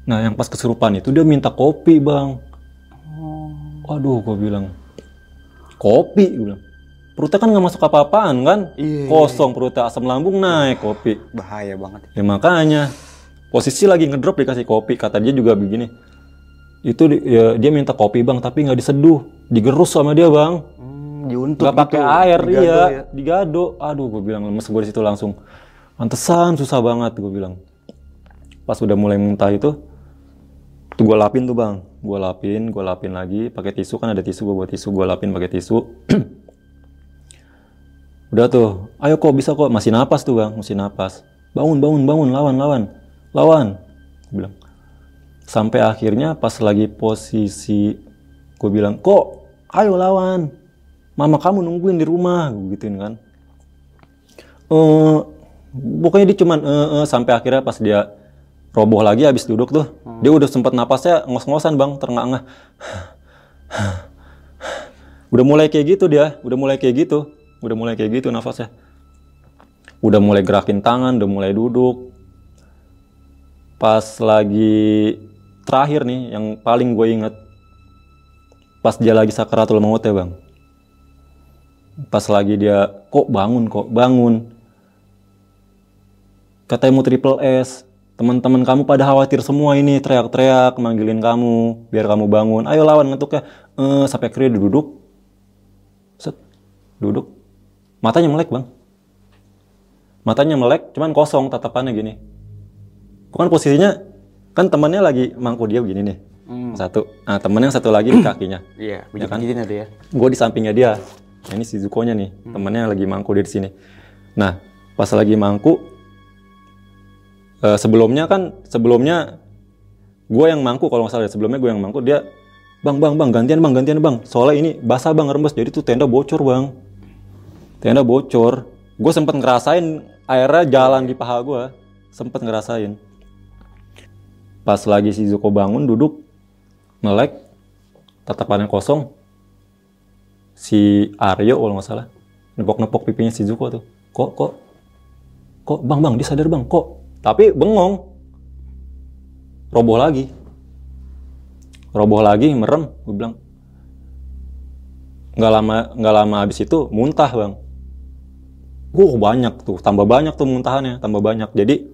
Speaker 3: nah yang pas kesurupan itu dia minta kopi bang waduh gue bilang kopi gue bilang perutnya kan nggak masuk apa-apaan kan
Speaker 4: Iya, iya,
Speaker 3: kosong perutnya asam lambung naik kopi
Speaker 4: Bahaya banget.
Speaker 3: Ya makanya posisi lagi ngedrop dikasih kopi kata dia juga begini. Itu ya, dia minta kopi bang tapi nggak diseduh, digerus sama dia bang.
Speaker 4: Hmm, diuntuk
Speaker 3: Nggak pakai
Speaker 4: gitu.
Speaker 3: air
Speaker 4: Digado
Speaker 3: iya,
Speaker 4: ya.
Speaker 3: digado. Aduh gue bilang lemes gue di situ langsung. Pantesan susah banget gue bilang. Pas udah mulai muntah itu, tuh gue lapin tuh bang, gue lapin, gue lapin lagi pakai tisu kan ada tisu gue buat tisu gue lapin pakai tisu. [clears throat] Udah tuh, ayo kok bisa kok masih napas tuh bang, masih napas. Bangun, bangun, bangun, lawan, lawan, lawan. Gue bilang. Sampai akhirnya pas lagi posisi gue bilang, kok ayo lawan. Mama kamu nungguin di rumah, gue gituin kan. Eh, pokoknya dia cuman eh, eh, sampai akhirnya pas dia roboh lagi habis duduk tuh, dia udah sempat napasnya ngos-ngosan bang, terengah-engah. udah mulai kayak gitu dia, udah mulai kayak gitu, udah mulai kayak gitu nafasnya. Udah mulai gerakin tangan, udah mulai duduk. Pas lagi terakhir nih, yang paling gue inget, pas dia lagi sakaratul maut ya bang. Pas lagi dia, kok bangun kok, bangun. Katanya mau triple S, teman-teman kamu pada khawatir semua ini teriak-teriak manggilin kamu biar kamu bangun. Ayo lawan ngetuknya. Eh sampai akhirnya duduk. Set duduk. Matanya melek bang. Matanya melek cuman kosong tatapannya gini. Kan posisinya kan temennya lagi mangku dia begini nih.
Speaker 4: Hmm.
Speaker 3: satu. Nah temen yang satu lagi di kakinya. [clears throat]
Speaker 4: Iya,
Speaker 3: Ya kan?
Speaker 4: ya.
Speaker 3: gue di sampingnya dia. Nah, ini si Zuko-nya nih. Temennya yang lagi mangku dia di sini. Nah pas lagi mangku eh, sebelumnya kan sebelumnya gue yang mangku kalau nggak salah ya, sebelumnya gue yang mangku dia bang bang bang gantian bang gantian bang. Soalnya ini basah bang rembes. Jadi tuh tenda bocor bang. Tenda bocor. Gue sempet ngerasain airnya jalan di paha gue sempet ngerasain. Pas lagi si Zuko bangun duduk melek tatapannya kosong. Si Aryo kalau nggak salah nepok-nepok pipinya si Zuko tuh. Kok kok kok bang bang dia sadar bang. Kok tapi bengong. Roboh lagi. Roboh lagi merem gue bilang. Nggak lama nggak lama habis itu muntah bang. Wuh banyak tuh tambah banyak tuh muntahannya tambah banyak. Jadi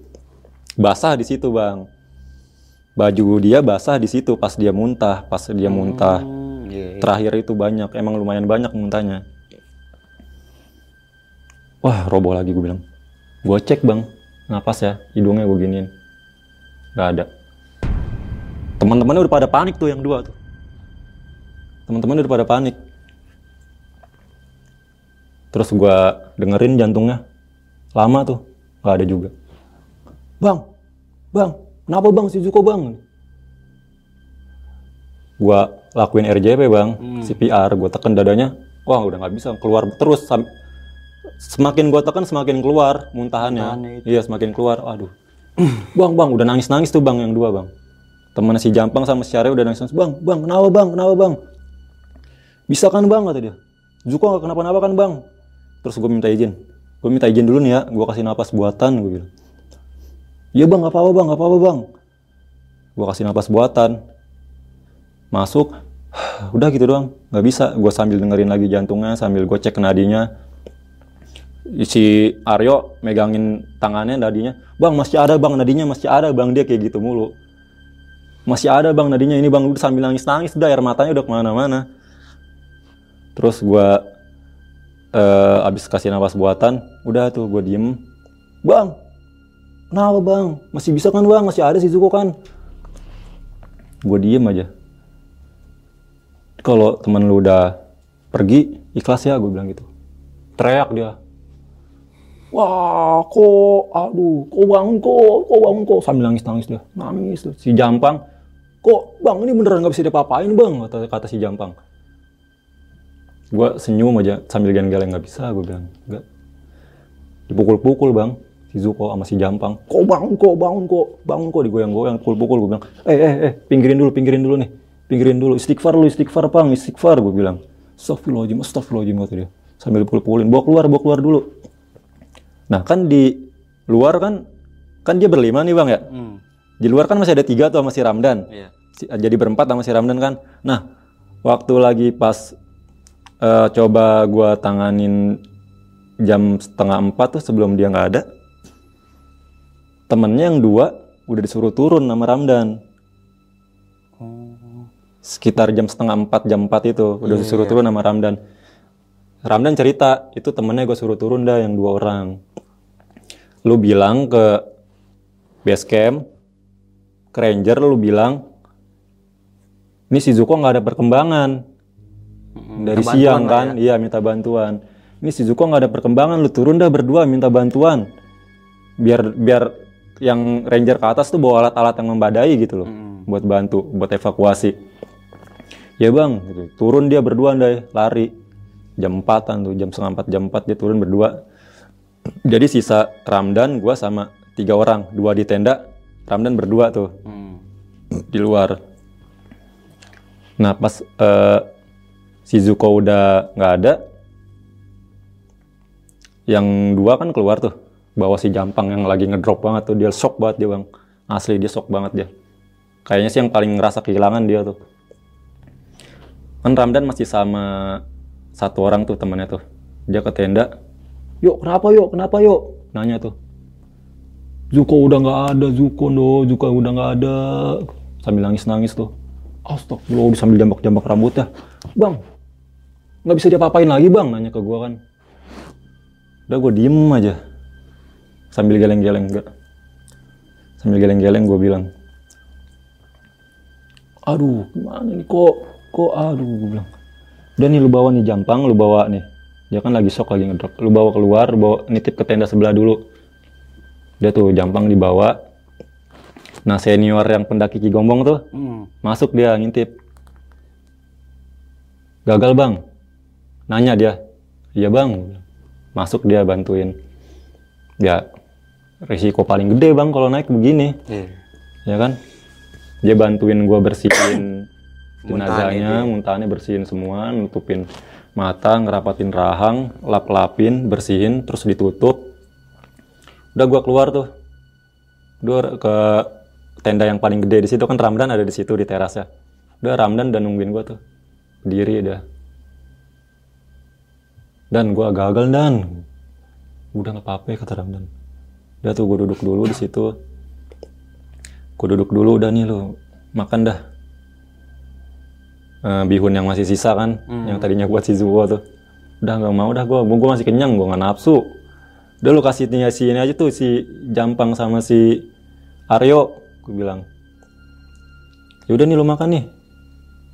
Speaker 3: basah di situ bang. Baju dia basah di situ pas dia muntah pas dia muntah.
Speaker 4: Hmm, iya, iya.
Speaker 3: terakhir itu banyak emang lumayan banyak muntahnya. Wah roboh lagi gue bilang. Gue cek bang napas ya hidungnya gue giniin. Nggak ada. Teman-temannya udah pada panik tuh yang dua tuh. Teman-temannya udah pada panik. Terus gue dengerin jantungnya. Lama tuh nggak ada juga. Bang bang kenapa bang si Zuko bang gua lakuin RJP bang. CPR gue tekan dadanya. Wah udah nggak bisa keluar terus sam- semakin gua tekan semakin keluar muntahannya.
Speaker 4: Muntahannya
Speaker 3: iya semakin keluar. Aduh. Bang bang udah nangis nangis tuh bang yang dua bang. Temennya si Jampang sama si Syarif udah nangis nangis bang bang kenapa bang? Kenapa bang? Bisa kan bang? Kata dia. Zuko nggak kenapa-napa kan bang? Terus gue minta izin. Gue minta izin dulu nih ya. Gue kasih napas buatan gue bilang. Iya bang nggak apa-apa bang. Nggak apa-apa bang. Gue kasih napas buatan. Masuk. [sighs] Udah gitu doang. Nggak bisa. Gue sambil dengerin lagi jantungnya sambil gue cek nadinya si Aryo megangin tangannya nadinya bang masih ada bang nadinya masih ada. Bang dia kayak gitu mulu. Masih ada bang nadinya ini bang. Udah sambil nangis nangis udah air matanya udah ke mana-mana. Terus gue eh abis kasih napas buatan udah tuh gue diem. Bang kenapa bang? Masih bisa kan bang? Masih ada si Zuko kan? Gue diem aja. Kalau temen lu udah pergi ikhlas ya gue bilang gitu. Teriak dia wah kok aduh kok bangun kok kok bangun kok. Sambil nangis nangis dia. Nangis tuh si Jampang kok bang ini beneran nggak bisa diapa-apain bang? kata, kata si Jampang. Gue senyum aja sambil geleng-geleng. Nggak bisa gue bilang. Nggak. Dipukul-pukul bang si Zuko sama si Jampang. Kok bangun kok bangun kok bangun kok digoyang-goyang pukul-pukul gue bilang. Eh eh eh pinggirin dulu pinggirin dulu nih. Pinggirin dulu. Istighfar lu istighfar pang istighfar gue bilang. Astagfirullahaladzim astagfirullahaladzim kata dia. Sambil pukul-pukulin bawa keluar bawa keluar dulu nah kan di luar kan kan dia berlima nih bang ya
Speaker 4: Hmm.
Speaker 3: di luar kan masih ada tiga tuh sama si Ramdan
Speaker 4: Iya.
Speaker 3: Si- jadi berempat sama si Ramdan kan. Nah, waktu lagi pas eh, coba gua tanganin jam setengah empat tuh sebelum dia nggak ada, temennya yang dua udah disuruh turun sama Ramdan. Sekitar jam setengah empat, jam empat itu udah disuruh turun sama Ramdan. Ramdan cerita, itu temennya gue suruh turun dah yang dua orang. Lu bilang ke base camp, ke ranger lu bilang ini si Zuko nggak ada perkembangan. Dari
Speaker 4: minta
Speaker 3: siang kan? iya minta bantuan. Ini si Zuko nggak ada perkembangan lu turun dah berdua minta bantuan. Biar biar yang ranger ke atas tuh bawa alat-alat yang membadai gitu loh buat bantu buat evakuasi. Ya bang. Gitu. turun dia berdua deh lari jam 4 tuh jam setengah empat jam 4 dia turun berdua. Jadi sisa Ramdan gua sama tiga orang dua di tenda Ramdan berdua tuh.
Speaker 4: Hmm.
Speaker 3: di luar. Nah pas eh, si Zuko udah nggak ada yang dua kan keluar tuh bawa si Jampang yang lagi ngedrop banget tuh dia shock banget dia bang. Asli dia shock banget dia. Kayaknya sih yang paling ngerasa kehilangan dia tuh. Kan Ramdan masih sama satu orang tuh temannya tuh. Dia ke tenda. Yuk kenapa yuk? Kenapa yuk? Nanya tuh. Zuko udah nggak ada Zuko no. Zuko udah nggak ada. Sambil nangis nangis tuh. Astagfirullah. Sambil jambak jambak rambutnya bang nggak bisa diapa-apain lagi bang? Nanya ke gua kan. Udah gue diem aja. Sambil geleng-geleng enggak sambil geleng-geleng gue bilang. Aduh gimana nih kok kok aduh gue bilang udah nih lu bawa nih jampang lu bawa nih. Dia kan lagi shock lagi ngedrop. Lu bawa keluar lu bawa nitip ke tenda sebelah dulu. Dia tuh jampang dibawa. Nah senior yang pendaki Cigombong tuh
Speaker 4: Hmm.
Speaker 3: masuk dia ngintip. Gagal bang. Nanya dia. Iya bang. Masuk dia bantuin. Ya risiko paling gede bang kalau naik begini.
Speaker 4: Iya.
Speaker 3: ya kan? Dia bantuin gua bersihin [coughs] jenazahnya muntahannya bersihin semua nutupin mata ngerapatin rahang lap-lapin bersihin terus ditutup. Udah gua keluar tuh. Udah ke tenda yang paling gede di situ kan Ramdan ada di situ di terasnya. Udah Ramdan dan nungguin gua tuh. Diri dah dan gua gagal dan. Udah nggak apa-apa ya, kata Ramdan. Udah tuh gua duduk dulu di situ. Gua duduk dulu udah nih lu. Makan dah Eh, bihun yang masih sisa kan yang tadinya buat si Zuo tuh. Udah nggak mau dah gua gua masih kenyang gua nggak nafsu. Udah lu kasih nih si ini aja tuh si Jampang sama si Aryo gue bilang. Ya udah nih lu makan nih.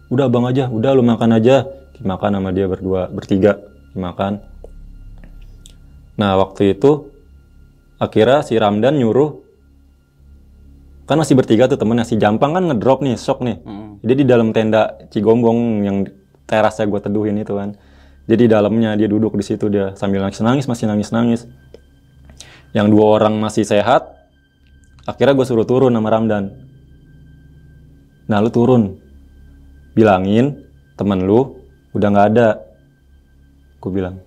Speaker 3: Udah abang aja udah lu makan aja. Dimakan sama dia berdua bertiga dimakan. Nah waktu itu akhirnya si Ramdan nyuruh kan masih bertiga tuh temennya si Jampang kan ngedrop nih shock nih.
Speaker 4: Hmm.
Speaker 3: Jadi di dalam tenda Cigombong yang terasnya gue teduhin itu kan jadi di dalamnya dia duduk di situ dia sambil nangis nangis masih nangis nangis yang dua orang masih sehat akhirnya gue suruh turun sama Ramdan. Nah lu turun. Bilangin temen lu udah nggak ada. Gue bilang.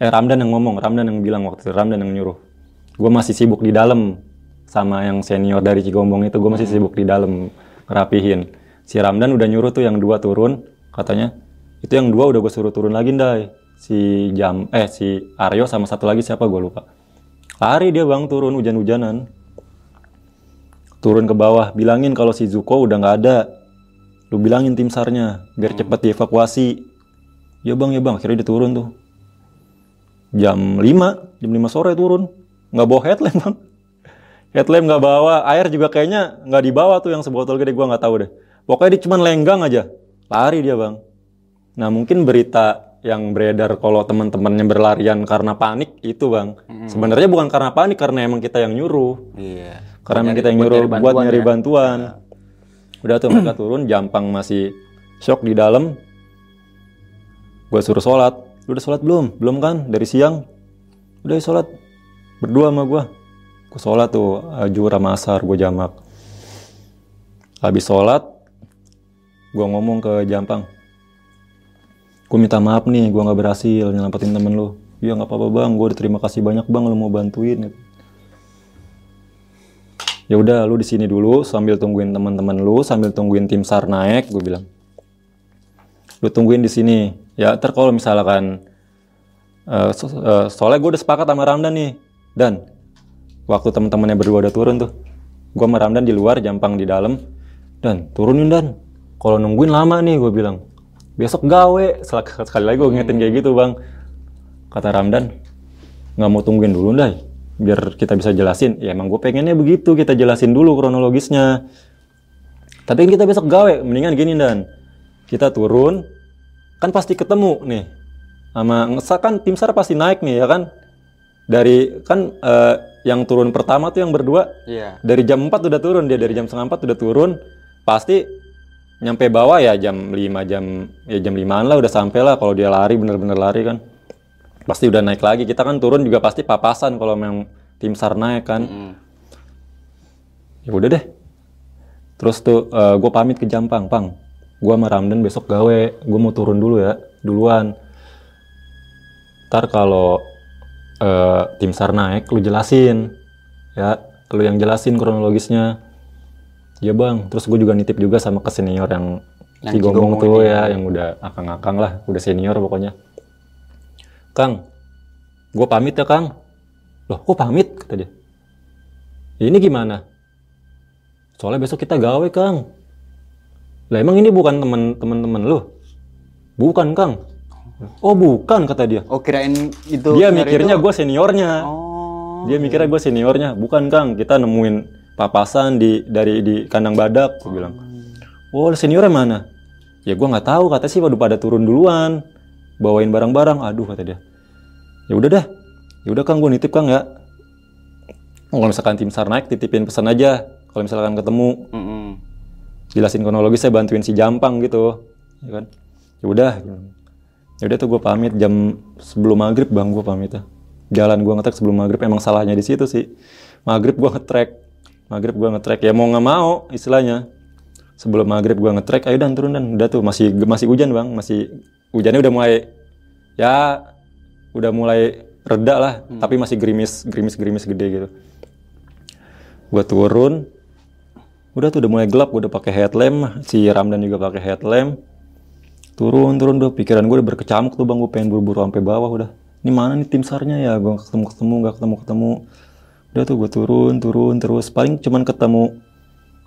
Speaker 3: Eh Ramdan yang ngomong Ramdan yang bilang waktu itu Ramdan yang nyuruh. Gue masih sibuk di dalam sama yang senior dari Cigombong itu gue masih sibuk di dalam ngerapihin si Ramdan udah nyuruh tuh yang dua turun katanya. Itu yang dua udah gue suruh turun lagi ndai. Si jam eh si Aryo sama satu lagi siapa gue lupa. Lari dia bang turun hujan-hujanan. Turun ke bawah bilangin kalau si Zuko udah nggak ada. Lu bilangin tim sarnya biar cepet dievakuasi. Ya bang ya bang akhirnya dia turun tuh. Jam 5 jam 5 sore turun. Nggak bawa headlamp bang. Headlamp nggak bawa air juga kayaknya nggak dibawa tuh yang sebotol gede gua nggak tahu deh pokoknya dia cuman lenggang aja. Lari dia bang. Nah mungkin berita yang beredar kalau teman-temannya berlarian karena panik itu bang. Sebenarnya bukan karena panik karena emang kita yang nyuruh.
Speaker 4: Iya.
Speaker 3: karena emang
Speaker 4: Nyari-
Speaker 3: kita yang
Speaker 4: buat
Speaker 3: nyuruh
Speaker 4: nyari
Speaker 3: buat
Speaker 4: bantuan
Speaker 3: nyari
Speaker 4: ya.
Speaker 3: bantuan. Udah tuh mereka turun jampang masih shock di dalam. Gue suruh sholat. Lu udah sholat belum? Belum kan. Dari siang. Udah ya sholat. Berdua sama gue gue sholat tuh ajur sama asar gue jamak. Habis sholat gue ngomong ke jampang. Gue minta maaf nih gue nggak berhasil nyelamatin temen lu. Iya nggak apa-apa bang. Gue terima kasih banyak bang. Lu mau bantuin ya udah lu di sini dulu sambil tungguin teman-teman lu sambil tungguin tim sar naik gue bilang. Lu tungguin di sini. Ya ntar kalau misalkan eh, so- eh, soalnya gue udah sepakat sama Ramdan nih. Dan waktu teman-temannya berdua udah turun tuh. Gue sama Ramdan di luar jampang di dalam. Dan turunin dan kalau nungguin lama nih gue bilang. Besok gawe. Sekali- sekali lagi gue ngingetin kayak gitu bang. Kata Ramdan nggak mau tungguin dulu dah biar kita bisa jelasin. Ya emang gue pengennya begitu kita jelasin dulu kronologisnya. Tapi kan kita besok gawe. Mendingan gini dan kita turun kan pasti ketemu nih. Sama ngesa kan tim sar pasti naik nih ya kan? Dari kan eh, yang turun pertama tuh yang berdua
Speaker 4: Iya.
Speaker 3: dari jam 4 udah turun dia dari jam setengah 4 udah turun pasti nyampe bawah ya jam 5 jam ya jam 5an lah udah sampai lah kalau dia lari bener-bener lari kan. Pasti udah naik lagi. Kita kan turun juga pasti papasan kalau memang tim sar naik kan.
Speaker 4: Mm.
Speaker 3: ya udah deh. Terus tuh gue pamit ke Jampang pang. Gue sama Ramdan besok gawe. Gue mau turun dulu ya duluan. Ntar kalau eh, tim sar naik lu jelasin. Ya lu yang jelasin kronologisnya ya bang. Terus gue juga nitip juga sama ke senior yang Cigombong
Speaker 4: Cigombong
Speaker 3: tuh ya yang udah akang-akang lah udah senior pokoknya. Kang gue pamit ya Kang. Loh kok pamit? Kata dia. Ini gimana? Soalnya besok kita gawe Kang. Lah emang ini bukan teman-teman lu? Bukan Kang. Oh bukan kata dia.
Speaker 4: Oh kirain itu
Speaker 3: dia mikirnya gue seniornya.
Speaker 4: Oh.
Speaker 3: dia mikirnya gue seniornya. Bukan Kang. Kita nemuin papasan di dari di kandang badak gue bilang. Oh seniornya mana? Ya gue nggak tahu kata sih udah pada turun duluan bawain barang-barang. Aduh kata dia. Ya udah dah. Ya udah kang gue nitip kang ya. Kalau misalkan tim sar naik titipin pesan aja. Kalau misalkan ketemu jelasin kronologi saya bantuin si Jampang gitu ya kan? Ya udah. Ya udah tuh gue pamit jam sebelum maghrib bang gue pamit ya. Jalan gue ngetrek sebelum maghrib emang salahnya di situ sih. Maghrib gue ngetrek maghrib gue ngetrek. Ya mau nggak mau istilahnya. Sebelum maghrib gue ngetrek ayo dan turun dan. Udah tuh masih masih hujan bang. Masih hujannya udah mulai ya udah mulai reda lah. Tapi masih gerimis gerimis gerimis gede gitu. Gue turun. Udah tuh udah mulai gelap. Gue udah pakai headlamp. Si Ramdan juga pakai headlamp. Turun turun tuh. Pikiran gue udah berkecamuk tuh bang. Gue pengen buru-buru sampai bawah udah. Ini mana nih tim sarnya ya? Gue ketemu ketemu nggak ketemu ketemu udah tuh gue turun turun terus. Paling cuman ketemu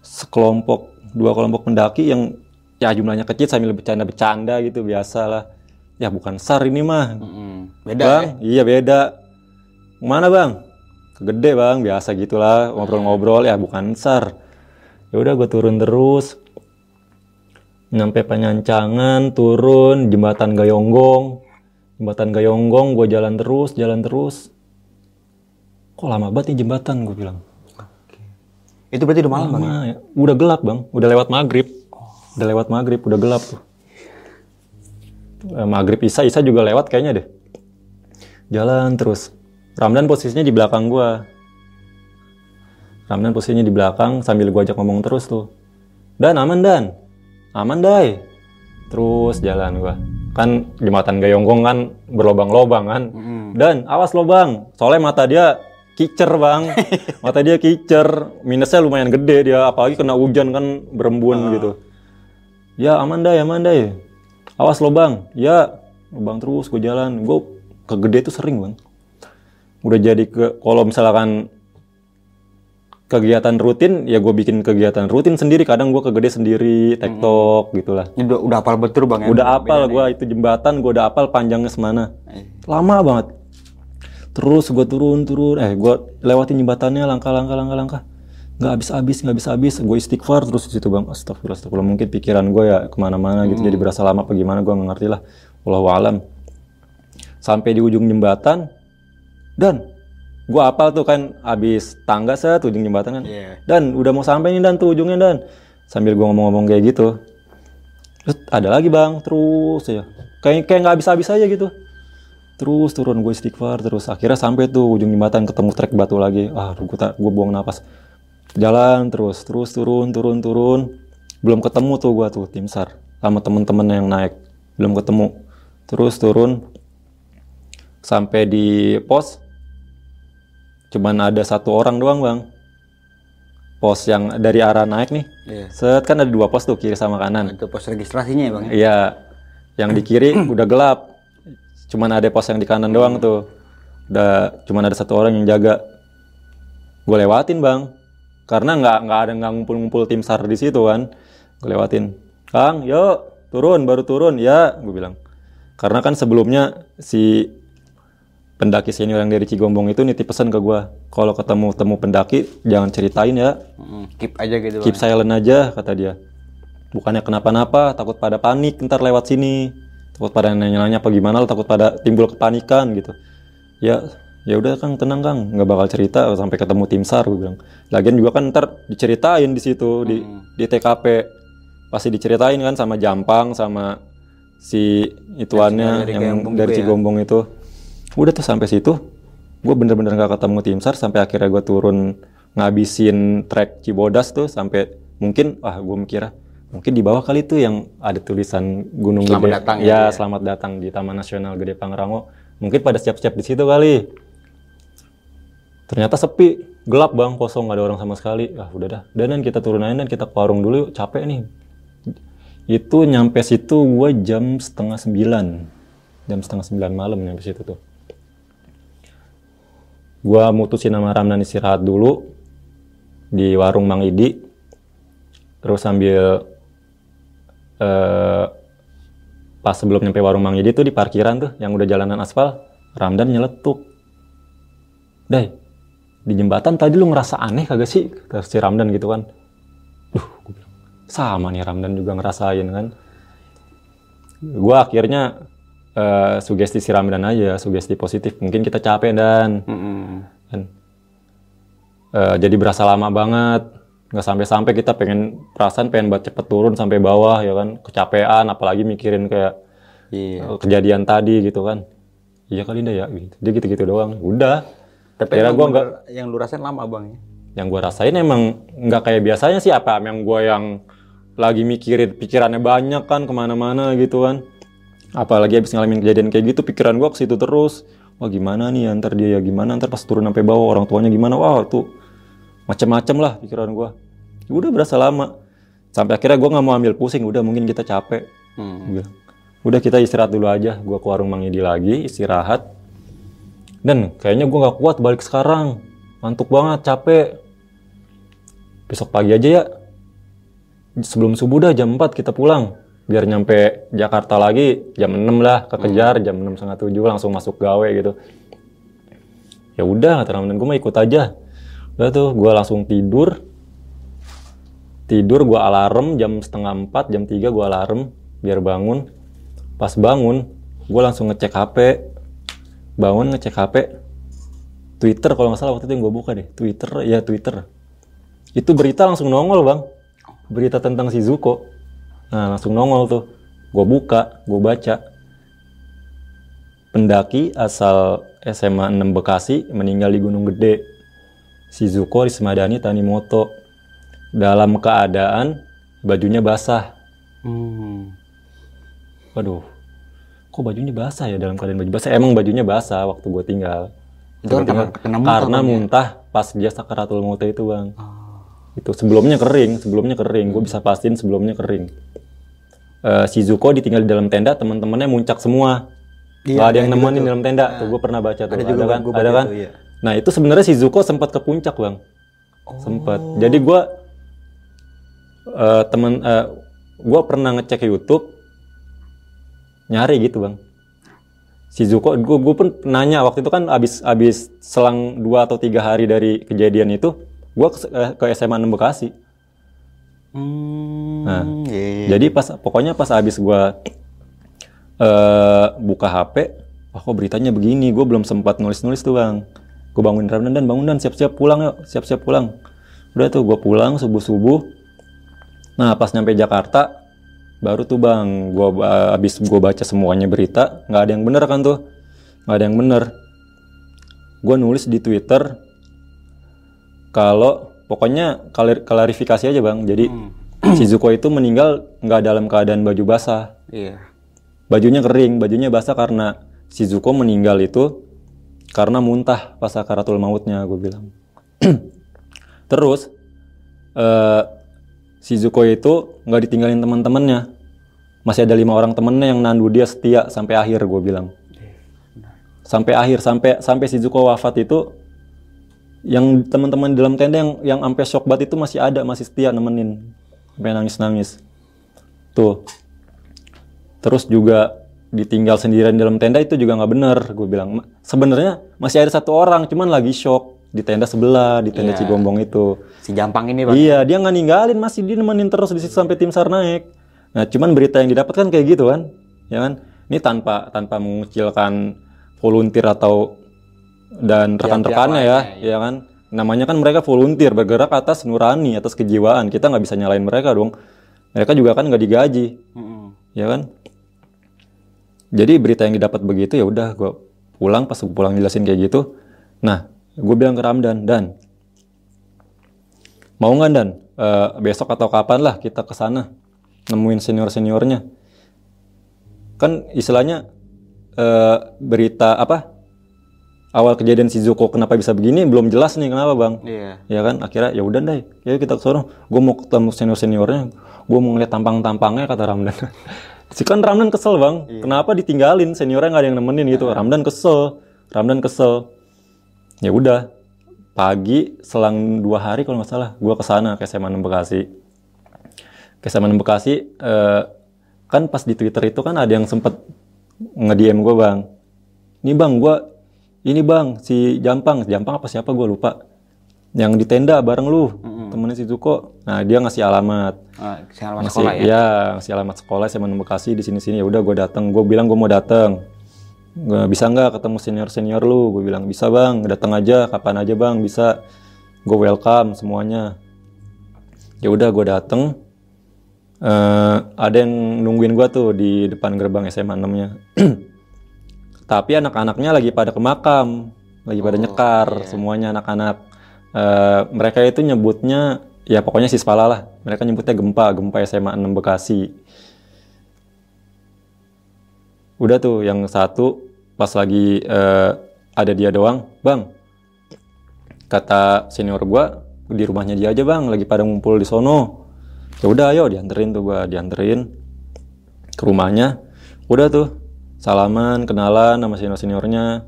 Speaker 3: sekelompok dua kelompok pendaki yang ya jumlahnya kecil sambil bercanda-bercanda gitu biasa lah ya bukan sar ini mah.
Speaker 4: Mm-mm. Beda
Speaker 3: bang
Speaker 4: ya?
Speaker 3: iya beda. Mana bang? Kegede bang. Biasa gitulah ngobrol-ngobrol. Ya bukan sar. Ya udah gue turun terus. Nyampe penyancangan turun. Jembatan Gayonggong. Jembatan Gayonggong gue jalan terus jalan terus kok lama banget nih jembatan gue bilang.
Speaker 4: Itu berarti udah malam bang? ya?
Speaker 3: Ya. udah gelap bang. Udah lewat maghrib. Udah lewat maghrib udah gelap tuh. Eh, maghrib isa isa juga lewat kayaknya deh. Jalan terus. Ramdan posisinya di belakang gua. Ramdan posisinya di belakang sambil gua ajak ngomong terus tuh. Dan aman dan. Aman dai. Terus jalan gua. Kan jembatan Gayonggong kan berlobang-lobang kan. Dan awas lobang. Soalnya mata dia kicer bang. [laughs] Mata dia kicer. Minusnya lumayan gede dia apalagi kena hujan kan berembun gitu. Ya aman dai aman dai awas lobang ya lobang terus gue jalan. Gue kegede tuh sering bang. Udah jadi ke kalau misalkan kegiatan rutin ya gue bikin kegiatan rutin sendiri. Kadang gue kegede sendiri tektok gitulah.
Speaker 4: Ini udah, udah hafal betul bang ya?
Speaker 3: udah apal gue itu jembatan gue udah apal panjangnya semana. Lama banget terus gue turun turun. Eh gue lewatin jembatannya langkah langkah langkah langkah. Nggak habis habis nggak habis habis gue istighfar terus di situ bang. Astagfirullah astagfirullah mungkin pikiran gue ya ke mana-mana gitu jadi berasa lama apa gimana gue nggak ngerti lah. Wallahu alam. Sampai di ujung jembatan dan gue apal tuh kan habis tangga set ujung jembatan kan.
Speaker 4: Iya.
Speaker 3: dan udah mau sampai nih dan tuh ujungnya dan. Sambil gue ngomong-ngomong kayak gitu. Terus ada lagi bang. Terus ya. Kayak kayak nggak habis-habis aja gitu terus turun gue istighfar terus akhirnya sampai tuh ujung jembatan ketemu trek batu lagi. Ah gue tak gue buang napas. Jalan terus terus turun turun turun. Belum ketemu tuh gue tuh tim sar sama temen-temen yang naik. Belum ketemu. Terus turun sampai di pos. Cuman ada satu orang doang bang. Pos yang dari arah naik nih.
Speaker 4: Iya.
Speaker 3: set kan ada dua pos tuh kiri sama kanan.
Speaker 4: Itu pos registrasinya ya bang ya?
Speaker 3: Iya, yang di kiri [clears throat] udah gelap. Cuman ada pos yang di kanan doang tuh. Udah cuman ada satu orang yang jaga. Gue lewatin bang, karena nggak nggak ada nggak ngumpul-ngumpul tim sar di situ kan. Gue lewatin. Kang, yuk turun, baru turun ya, gue bilang. Karena kan sebelumnya si pendaki senior yang dari Cigombong itu nitip pesan ke gue, kalau ketemu temu pendaki jangan ceritain ya,
Speaker 4: Mm, Keep aja gitu
Speaker 3: keep
Speaker 4: bang.
Speaker 3: silent aja kata dia bukannya kenapa-napa takut pada panik ntar lewat sini takut pada nanya-nanya apa gimana lo takut pada timbul kepanikan gitu. Ya ya udah kang tenang kang. Nggak bakal cerita sampai ketemu tim sar gue bilang. Lagian juga kan ntar diceritain di situ di di TKP pasti diceritain kan sama Jampang sama si ituannya
Speaker 4: dari
Speaker 3: yang
Speaker 4: Cigombong
Speaker 3: dari
Speaker 4: ya?
Speaker 3: Cigombong itu. Udah tuh sampai situ gue bener-bener gak ketemu tim sar sampai akhirnya gue turun ngabisin trek Cibodas tuh sampai mungkin ah gue mikir mungkin di bawah kali tuh yang ada tulisan Gunung
Speaker 4: Selamat
Speaker 3: Gede.
Speaker 4: datang
Speaker 3: ya,
Speaker 4: ya, ya.
Speaker 3: selamat datang di Taman Nasional Gede Pangrango. Mungkin pada siap-siap di situ kali. Ternyata sepi. Gelap bang. Kosong gak ada orang sama sekali. Ah udah dah. Dan kita turun aja dan kita ke warung dulu yuk. Capek nih. Itu nyampe situ gue jam setengah sembilan. Jam setengah sembilan malam nyampe situ tuh. Gue mutusin sama Ramdan istirahat dulu di warung Mang Idi. Terus sambil eh, pas sebelum nyampe warung Mang Idi tuh di parkiran tuh yang udah jalanan aspal Ramdan nyeletuk. Dai di jembatan tadi lu ngerasa aneh kagak sih? kata si Ramdan gitu kan. Duh, gue bilang, sama nih Ramdan juga ngerasain kan. Gue akhirnya eh, sugesti si Ramdan aja sugesti positif mungkin kita capek dan.
Speaker 4: Mm-mm.
Speaker 3: kan Eh, jadi berasa lama banget nggak sampai-sampai kita pengen perasaan pengen buat cepet turun sampai bawah ya kan. Kecapean apalagi mikirin kayak
Speaker 4: Iya.
Speaker 3: eh, kejadian tadi gitu kan. Iya kali dah ya. Gitu dia gitu-gitu doang. Udah.
Speaker 4: Tapi
Speaker 3: Kira gua nggak
Speaker 4: yang lu rasain lama bang ya?
Speaker 3: yang gue rasain emang nggak kayak biasanya sih apa yang gue yang lagi mikirin pikirannya banyak kan ke mana-mana gitu kan. Apalagi habis ngalamin kejadian kayak gitu pikiran gue ke situ terus. Wah gimana nih ntar dia ya gimana? Ntar pas turun sampai bawah orang tuanya gimana? Wah tuh macem-macem lah pikiran gue udah berasa lama. Sampai akhirnya gue nggak mau ambil pusing. Udah mungkin kita capek.
Speaker 4: Hmm.
Speaker 3: Gua udah kita istirahat dulu aja. Gue ke warung Mang Idi lagi istirahat. Dan kayaknya gue nggak kuat balik sekarang. Ngantuk banget capek. Besok pagi aja ya. Sebelum subuh dah jam 4 kita pulang. Biar nyampe Jakarta lagi jam 6 lah kekejar jam 6 setengah 7 langsung masuk gawe gitu. Ya udah kata Ramdan gue mau ikut aja udah tuh gue langsung tidur. Tidur gue alarm jam setengah 4 jam 3 gue alarm biar bangun. Pas bangun gue langsung ngecek HP bangun ngecek HP Twitter kalau nggak salah waktu itu yang gue buka deh. Twitter ya Twitter. Itu berita langsung nongol bang. Berita tentang si Zuko. Nah langsung nongol tuh. Gue buka gue baca. Pendaki asal SMA 6 Bekasi meninggal di Gunung Gede Shizuko Rismadani Tanimoto. Dalam keadaan bajunya basah.
Speaker 4: Hmm.
Speaker 3: waduh kok bajunya basah ya dalam keadaan baju basah? Emang bajunya basah waktu gue tinggal.
Speaker 4: Itu kan karena- kena muntah,
Speaker 3: karena
Speaker 4: ya?
Speaker 3: muntah pas dia sakaratul maut itu bang.
Speaker 4: Ah.
Speaker 3: itu sebelumnya kering sebelumnya kering. Gue bisa pastiin sebelumnya kering. Eh, Shizuko ditinggal di dalam tenda teman-temannya muncak semua.
Speaker 4: Iya,
Speaker 3: ada yang
Speaker 4: juga
Speaker 3: nemenin
Speaker 4: tuh.
Speaker 3: dalam tenda. Tuh gue pernah baca tuh.
Speaker 4: Ada juga,
Speaker 3: kan? ada kan?
Speaker 4: tuh, iya.
Speaker 3: Nah itu sebenarnya Shizuko sempat ke puncak bang. Sempat. Jadi gue eh temen eh, gue pernah ngecek YouTube nyari gitu bang. Shizuko gue gue pun nanya waktu itu kan abis abis selang dua atau tiga hari dari kejadian itu gue ke, eh, ke SMA 6 Bekasi.
Speaker 4: Hmm.
Speaker 3: Nah,
Speaker 4: iya, iya.
Speaker 3: jadi pas pokoknya pas abis gue eh buka HP wah kok beritanya begini? Gue belum sempat nulis nulis tuh bang gue bangun Ramdan dan bangun dan. Siap siap pulang yuk. Siap siap pulang. Udah tuh gue pulang subuh subuh nah pas nyampe Jakarta baru tuh bang gue abis gue baca semuanya berita nggak ada yang bener kan tuh? Nggak ada yang bener. Gue nulis di Twitter kalau pokoknya klar- klarifikasi aja bang. Jadi [clears throat] Shizuko itu meninggal nggak dalam keadaan baju basah.
Speaker 4: Iya.
Speaker 3: bajunya kering bajunya basah karena Shizuko meninggal itu karena muntah pas sakaratul mautnya gue bilang. [clears throat] Terus eh Shizuko itu nggak ditinggalin teman-temannya. Masih ada lima orang temennya yang nandu dia setia sampai akhir gue bilang. Sampai akhir sampai sampai Shizuko wafat itu yang teman-teman dalam tenda yang yang sampai shock banget itu masih ada masih setia nemenin. Sampai nangis-nangis. Tuh. Terus juga ditinggal sendirian di dalam tenda itu juga nggak bener gue bilang. Sebenarnya masih ada satu orang cuman lagi shock di tenda sebelah di tenda
Speaker 4: Iya.
Speaker 3: Cigombong itu.
Speaker 4: Si Jampang ini bang.
Speaker 3: iya dia nggak ninggalin masih dia nemenin terus di situ sampai tim sar naik. Nah cuman berita yang didapatkan kayak gitu kan ya kan? Ini tanpa tanpa mengucilkan volunteer atau dan rekan-rekannya ya
Speaker 4: lainnya,
Speaker 3: ya kan? Namanya kan mereka volunteer bergerak atas nurani atas kejiwaan. Kita nggak bisa nyalain mereka dong. Mereka juga kan nggak digaji
Speaker 4: Mm-mm.
Speaker 3: ya kan jadi berita yang didapat begitu ya udah gue pulang pas gue pulang jelasin kayak gitu. Nah gue bilang ke Ramdan dan mau nggak dan? Eh, besok atau kapan lah kita ke sana nemuin senior seniornya kan istilahnya eh, berita apa awal kejadian Shizuko kenapa bisa begini belum jelas nih kenapa bang?
Speaker 4: Iya.
Speaker 3: ya kan? Akhirnya ya udah deh ya kita ke sono gue mau ketemu senior seniornya gue mau ngeliat tampang tampangnya kata Ramdan [laughs] si kan Ramdan kesel bang. Kenapa ditinggalin? Seniornya nggak ada yang nemenin gitu. Ramdan kesel. Ramdan kesel. Ya udah. Pagi selang dua hari kalau nggak salah gue ke sana ke SMA 6 Bekasi. Ke SMA 6 Bekasi eh, kan pas di Twitter itu kan ada yang sempet nge-DM gue bang. Ini bang gue ini bang si Jampang. Jampang apa siapa? Gue lupa. Yang di tenda bareng lu
Speaker 4: Mm-mm.
Speaker 3: temennya si Zuko. Nah dia ngasih alamat.
Speaker 4: Ah, alamat
Speaker 3: Ngasih,
Speaker 4: sekolah ya.
Speaker 3: Iya, ngasih alamat sekolah SMA 6 Bekasi di sini sini. Ya udah gue datang. Gue bilang gue mau datang. Bisa nggak ketemu senior senior lu? Gue bilang bisa bang. Datang aja, kapan aja bang. Bisa. Gue welcome semuanya. Ya udah gue datang. Eh, ada yang nungguin gue tuh di depan gerbang SMA 6-nya. [clears throat] Tapi anak-anaknya lagi pada ke makam, lagi pada nyekar semuanya anak-anak. Eh, mereka itu nyebutnya ya pokoknya Sispala lah. Mereka nyebutnya gempa, gempa SMA 6 Bekasi. Udah tuh yang satu pas lagi eh, ada dia doang, bang. Kata senior gua di rumahnya dia aja bang, lagi pada ngumpul di sono. Ya udah ayo dianterin tuh gua dianterin ke rumahnya. Udah tuh salaman, kenalan sama senior seniornya.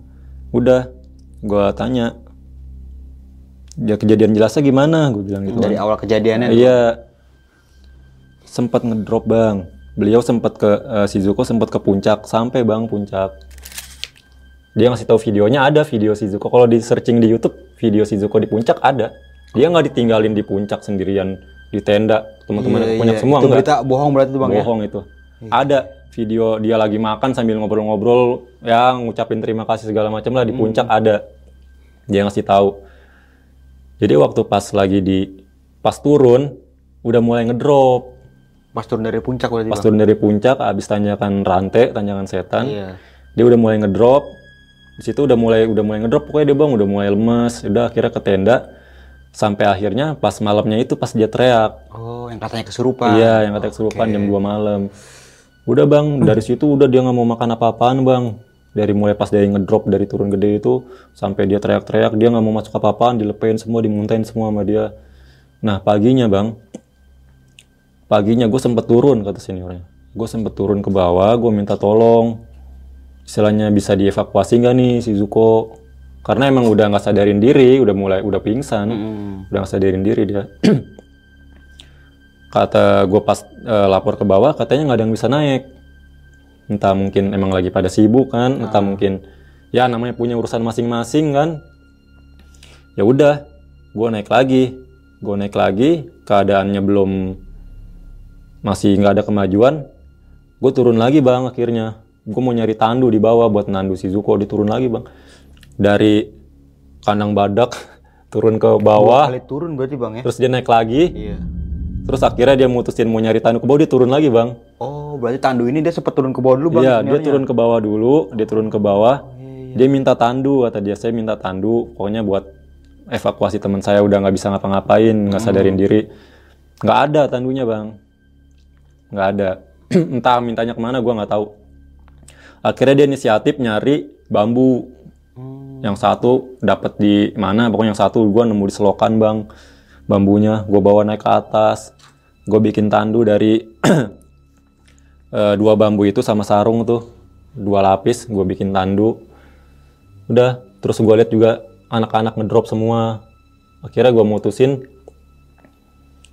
Speaker 3: Udah, gua tanya dia kejadian jelasnya gimana? Gue bilang gitu.
Speaker 4: Dari
Speaker 3: kan.
Speaker 4: awal kejadiannya.
Speaker 3: Iya. Sempat ngedrop, Bang. Beliau sempat ke eh, Shizuko sempat ke puncak sampai Bang puncak. Dia ngasih tahu videonya ada video Shizuko. Kalau di searching di YouTube, video Shizuko di puncak ada. Dia nggak ditinggalin di puncak sendirian di tenda. Teman-teman
Speaker 4: Iya,
Speaker 3: puncak
Speaker 4: iya.
Speaker 3: semua
Speaker 4: Itu
Speaker 3: enggak.
Speaker 4: berita bohong berarti itu bang ya.
Speaker 3: Bohong itu. Ada video dia lagi makan sambil ngobrol-ngobrol, ya ngucapin terima kasih segala macam lah di puncak ada. Dia ngasih tahu. Jadi waktu pas lagi di pas turun udah mulai ngedrop.
Speaker 4: Pas turun dari puncak berarti
Speaker 3: Pas turun dari puncak abis tanjakan rantai, tanjakan setan,
Speaker 4: Iya.
Speaker 3: dia udah mulai ngedrop. Di situ udah mulai udah mulai ngedrop pokoknya dia bang udah mulai lemes. Udah akhirnya ke tenda. Sampai akhirnya pas malamnya itu pas dia teriak,
Speaker 4: Oh, yang katanya kesurupan.
Speaker 3: Iya, yang katanya kesurupan jam 2 malam. Udah bang, dari situ udah dia nggak mau makan apa-apaan bang. Dari mulai pas dari ngedrop dari turun gede itu sampai dia teriak-teriak dia nggak mau masuk apa-apaan, dilepein semua, dimuntahin semua sama dia. Nah paginya bang, paginya gue sempet turun kata seniornya. Gue sempet turun ke bawah, gue minta tolong. Istilahnya bisa dievakuasi nggak nih si Zuko? Karena emang udah nggak sadarin diri, udah mulai udah pingsan, udah nggak sadarin diri dia. [clears throat] kata gue pas eh, lapor ke bawah katanya nggak ada yang bisa naik entah mungkin emang lagi pada sibuk kan entah mungkin ya namanya punya urusan masing-masing kan. Ya udah gue naik lagi. Gue naik lagi keadaannya belum masih nggak ada kemajuan. Gue turun lagi bang akhirnya. Gue mau nyari tandu di bawah buat nandu si Zuko diturun lagi bang. Dari kandang badak [laughs] turun ke bawah.
Speaker 4: Kali turun berarti bang ya.
Speaker 3: terus dia naik lagi.
Speaker 4: Iya.
Speaker 3: Terus akhirnya dia mutusin mau nyari tandu ke bawah, dia turun lagi bang.
Speaker 4: Oh, berarti tandu ini dia sempat turun ke bawah dulu bang.
Speaker 3: Iya, dia turun ke bawah dulu, dia turun ke bawah. Dia minta tandu, kata dia, saya minta tandu. Pokoknya buat evakuasi teman saya udah nggak bisa ngapa-ngapain, nggak sadarin diri. Nggak ada tandunya bang, nggak ada. [clears throat] Entah mintanya ke mana, gua nggak tahu. Akhirnya dia inisiatif nyari bambu. Yang satu dapat di mana, pokoknya yang satu gua nemu di selokan bang. Bambunya gue bawa naik ke atas. Gue bikin tandu dari [clears throat] eh, dua bambu itu sama sarung tuh. Dua lapis gue bikin tandu. Udah terus gue lihat juga anak-anak ngedrop semua. Akhirnya gue mutusin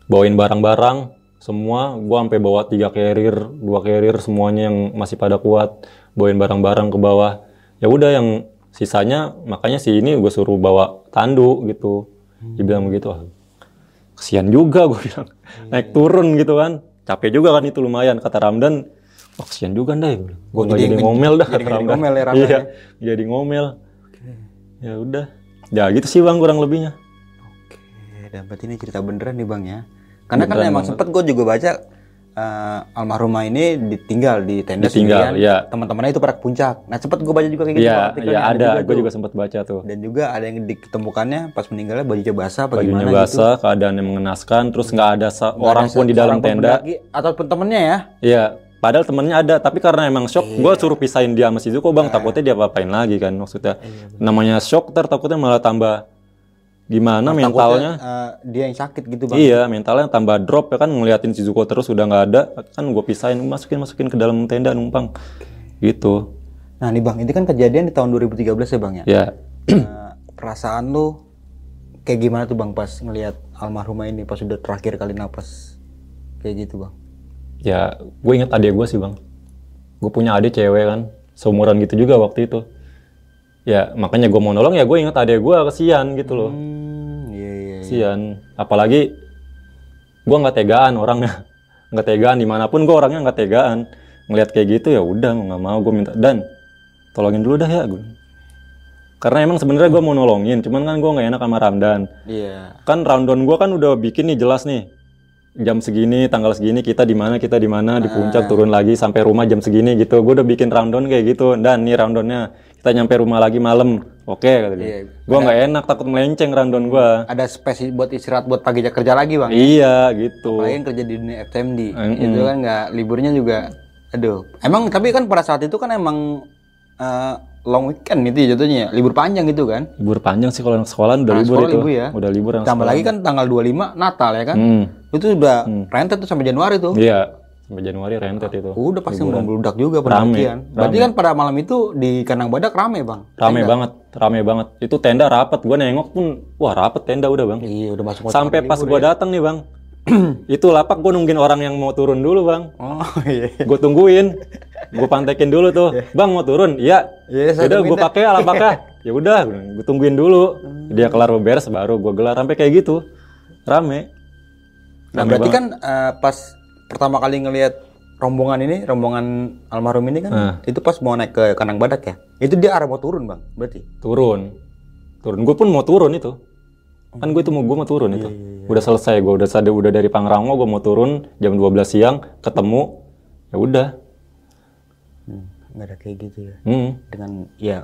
Speaker 3: bawain barang-barang semua. Gue sampai bawa tiga carrier dua carrier semuanya yang masih pada kuat. Bawain barang-barang ke bawah. Ya udah yang sisanya makanya si ini gue suruh bawa tandu gitu. Dibilang begitu kesian juga gue bilang. Naik turun gitu kan. Capek juga kan itu lumayan kata Ramdan. Wah kesian juga dah gue nggak
Speaker 4: jadi
Speaker 3: jadi ngomel dah
Speaker 4: jadi
Speaker 3: kata
Speaker 4: jadi
Speaker 3: Ramdan.
Speaker 4: ngomel ya, Ramdan
Speaker 3: iya jadi ngomel. Ya udah. Ya gitu sih bang kurang lebihnya.
Speaker 4: Oke, dan berarti ini cerita beneran nih bang ya. Karena kan
Speaker 3: Beneran
Speaker 4: emang
Speaker 3: banget.
Speaker 4: sempet gue juga baca eh, almarhumah ini ditinggal di tenda
Speaker 3: Ditinggal,
Speaker 4: sendirian.
Speaker 3: iya.
Speaker 4: Teman-temannya itu pada ke puncak. Nah sempet gue baca juga kayak gitu.
Speaker 3: iya
Speaker 4: artikelnya.
Speaker 3: iya ada gue juga sempat baca tuh
Speaker 4: Dan juga ada yang ditemukannya pas meninggalnya bajunya basah apa
Speaker 3: bajunya
Speaker 4: gimana gitu.
Speaker 3: basah keadaan yang mengenaskan terus nggak ada
Speaker 4: Nggak
Speaker 3: orang
Speaker 4: ada
Speaker 3: pun di dalam tenda
Speaker 4: pendaki ataupun temennya ya.
Speaker 3: Iya, padahal temennya ada, tapi karena emang shock, gue suruh pisahin dia sama si Zuko bang, takutnya dia apa-apain lagi kan maksudnya. Namanya shock, ntar takutnya malah tambah gimana mentalnya.
Speaker 4: Eh, dia yang sakit gitu bang.
Speaker 3: Iya, mentalnya tambah drop ya kan ngeliatin si Zuko terus udah nggak ada, kan gue pisahin, masukin masukin ke dalam tenda numpang, gitu.
Speaker 4: Nah nih bang, ini kan kejadian di tahun 2013 ya bang ya.
Speaker 3: Ya,
Speaker 4: Eh, perasaan lu kayak gimana tuh bang pas ngelihat almarhumah ini pas udah terakhir kali napas kayak gitu bang?
Speaker 3: ya gue inget adik gue sih bang. Gue punya adik cewek kan, seumuran gitu juga waktu itu. Ya makanya gue mau nolong ya gue inget adik gue kesian gitu loh.
Speaker 4: Hmm, iya iya. iya.
Speaker 3: kasihan. Apalagi gua nggak tegaan orangnya, [laughs] nggak tegaan di mana pun gua orangnya nggak tegaan. Ngelihat kayak gitu ya udah nggak mau gue minta dan tolongin dulu dah ya gue. Karena emang sebenarnya gua mau nolongin, cuman kan gua nggak enak sama Ramdan.
Speaker 4: Iya.
Speaker 3: Kan rundown gua kan udah bikin nih jelas nih. Jam segini, tanggal segini kita di mana, kita di mana, di puncak turun lagi sampai rumah jam segini gitu. Gua udah bikin rundown kayak gitu. Dan nih rundownnya kita nyampe rumah lagi malam. Oke kata dia.
Speaker 4: Iya.
Speaker 3: Gua nggak enak takut melenceng rundown gua.
Speaker 4: Ada spesi buat istirahat buat pagi kerja lagi bang.
Speaker 3: Iya gitu.
Speaker 4: Apalagi yang kerja di dunia FTMD.
Speaker 3: Mm-mm.
Speaker 4: Itu kan nggak liburnya juga. Aduh. Emang tapi kan pada saat itu kan emang eh, long weekend gitu ya jatuhnya. ya. Libur panjang gitu kan.
Speaker 3: Libur panjang sih kalau anak sekolah udah
Speaker 4: Nah,
Speaker 3: libur
Speaker 4: sekolah
Speaker 3: itu.
Speaker 4: libur ya.
Speaker 3: Udah libur anak
Speaker 4: Tambah
Speaker 3: sekolah.
Speaker 4: lagi kan tanggal 25 Natal ya kan.
Speaker 3: Hmm.
Speaker 4: Itu udah rentet tuh sampai Januari tuh.
Speaker 3: Iya. Sampai Januari rentet itu.
Speaker 4: Udah pasti membludak juga
Speaker 3: Rame,
Speaker 4: pendakian. Berarti kan pada malam itu di kandang badak rame bang.
Speaker 3: Rame banget, rame banget. Itu tenda rapet. Gua nengok pun, wah rapet tenda udah bang.
Speaker 4: Iya udah masuk
Speaker 3: Sampai pas gua datang nih bang, [clears throat] itu lapak gua nungguin orang yang mau turun dulu bang.
Speaker 4: Oh iya.
Speaker 3: Gue tungguin, gue pantekin dulu tuh, bang mau turun, iya.
Speaker 4: Iya, saya
Speaker 3: Udah gue pakai alapakah? [laughs] ya udah, gue tungguin dulu. Dia kelar beres baru gue gelar sampai kayak gitu, rame.
Speaker 4: Nah berarti kan eh, pas pertama kali ngelihat rombongan ini, rombongan almarhum ini kan,
Speaker 3: Ah.
Speaker 4: itu pas mau naik ke kandang badak ya. Itu dia arah mau turun bang, berarti.
Speaker 3: Turun, turun. Gue pun mau turun itu. Kan gue itu mau gue mau turun itu. Udah selesai gue udah sadar udah dari Pangrango gue mau turun jam 12 siang ketemu ya udah.
Speaker 4: Nggak ada kayak gitu ya.
Speaker 3: Hmm.
Speaker 4: Dengan ya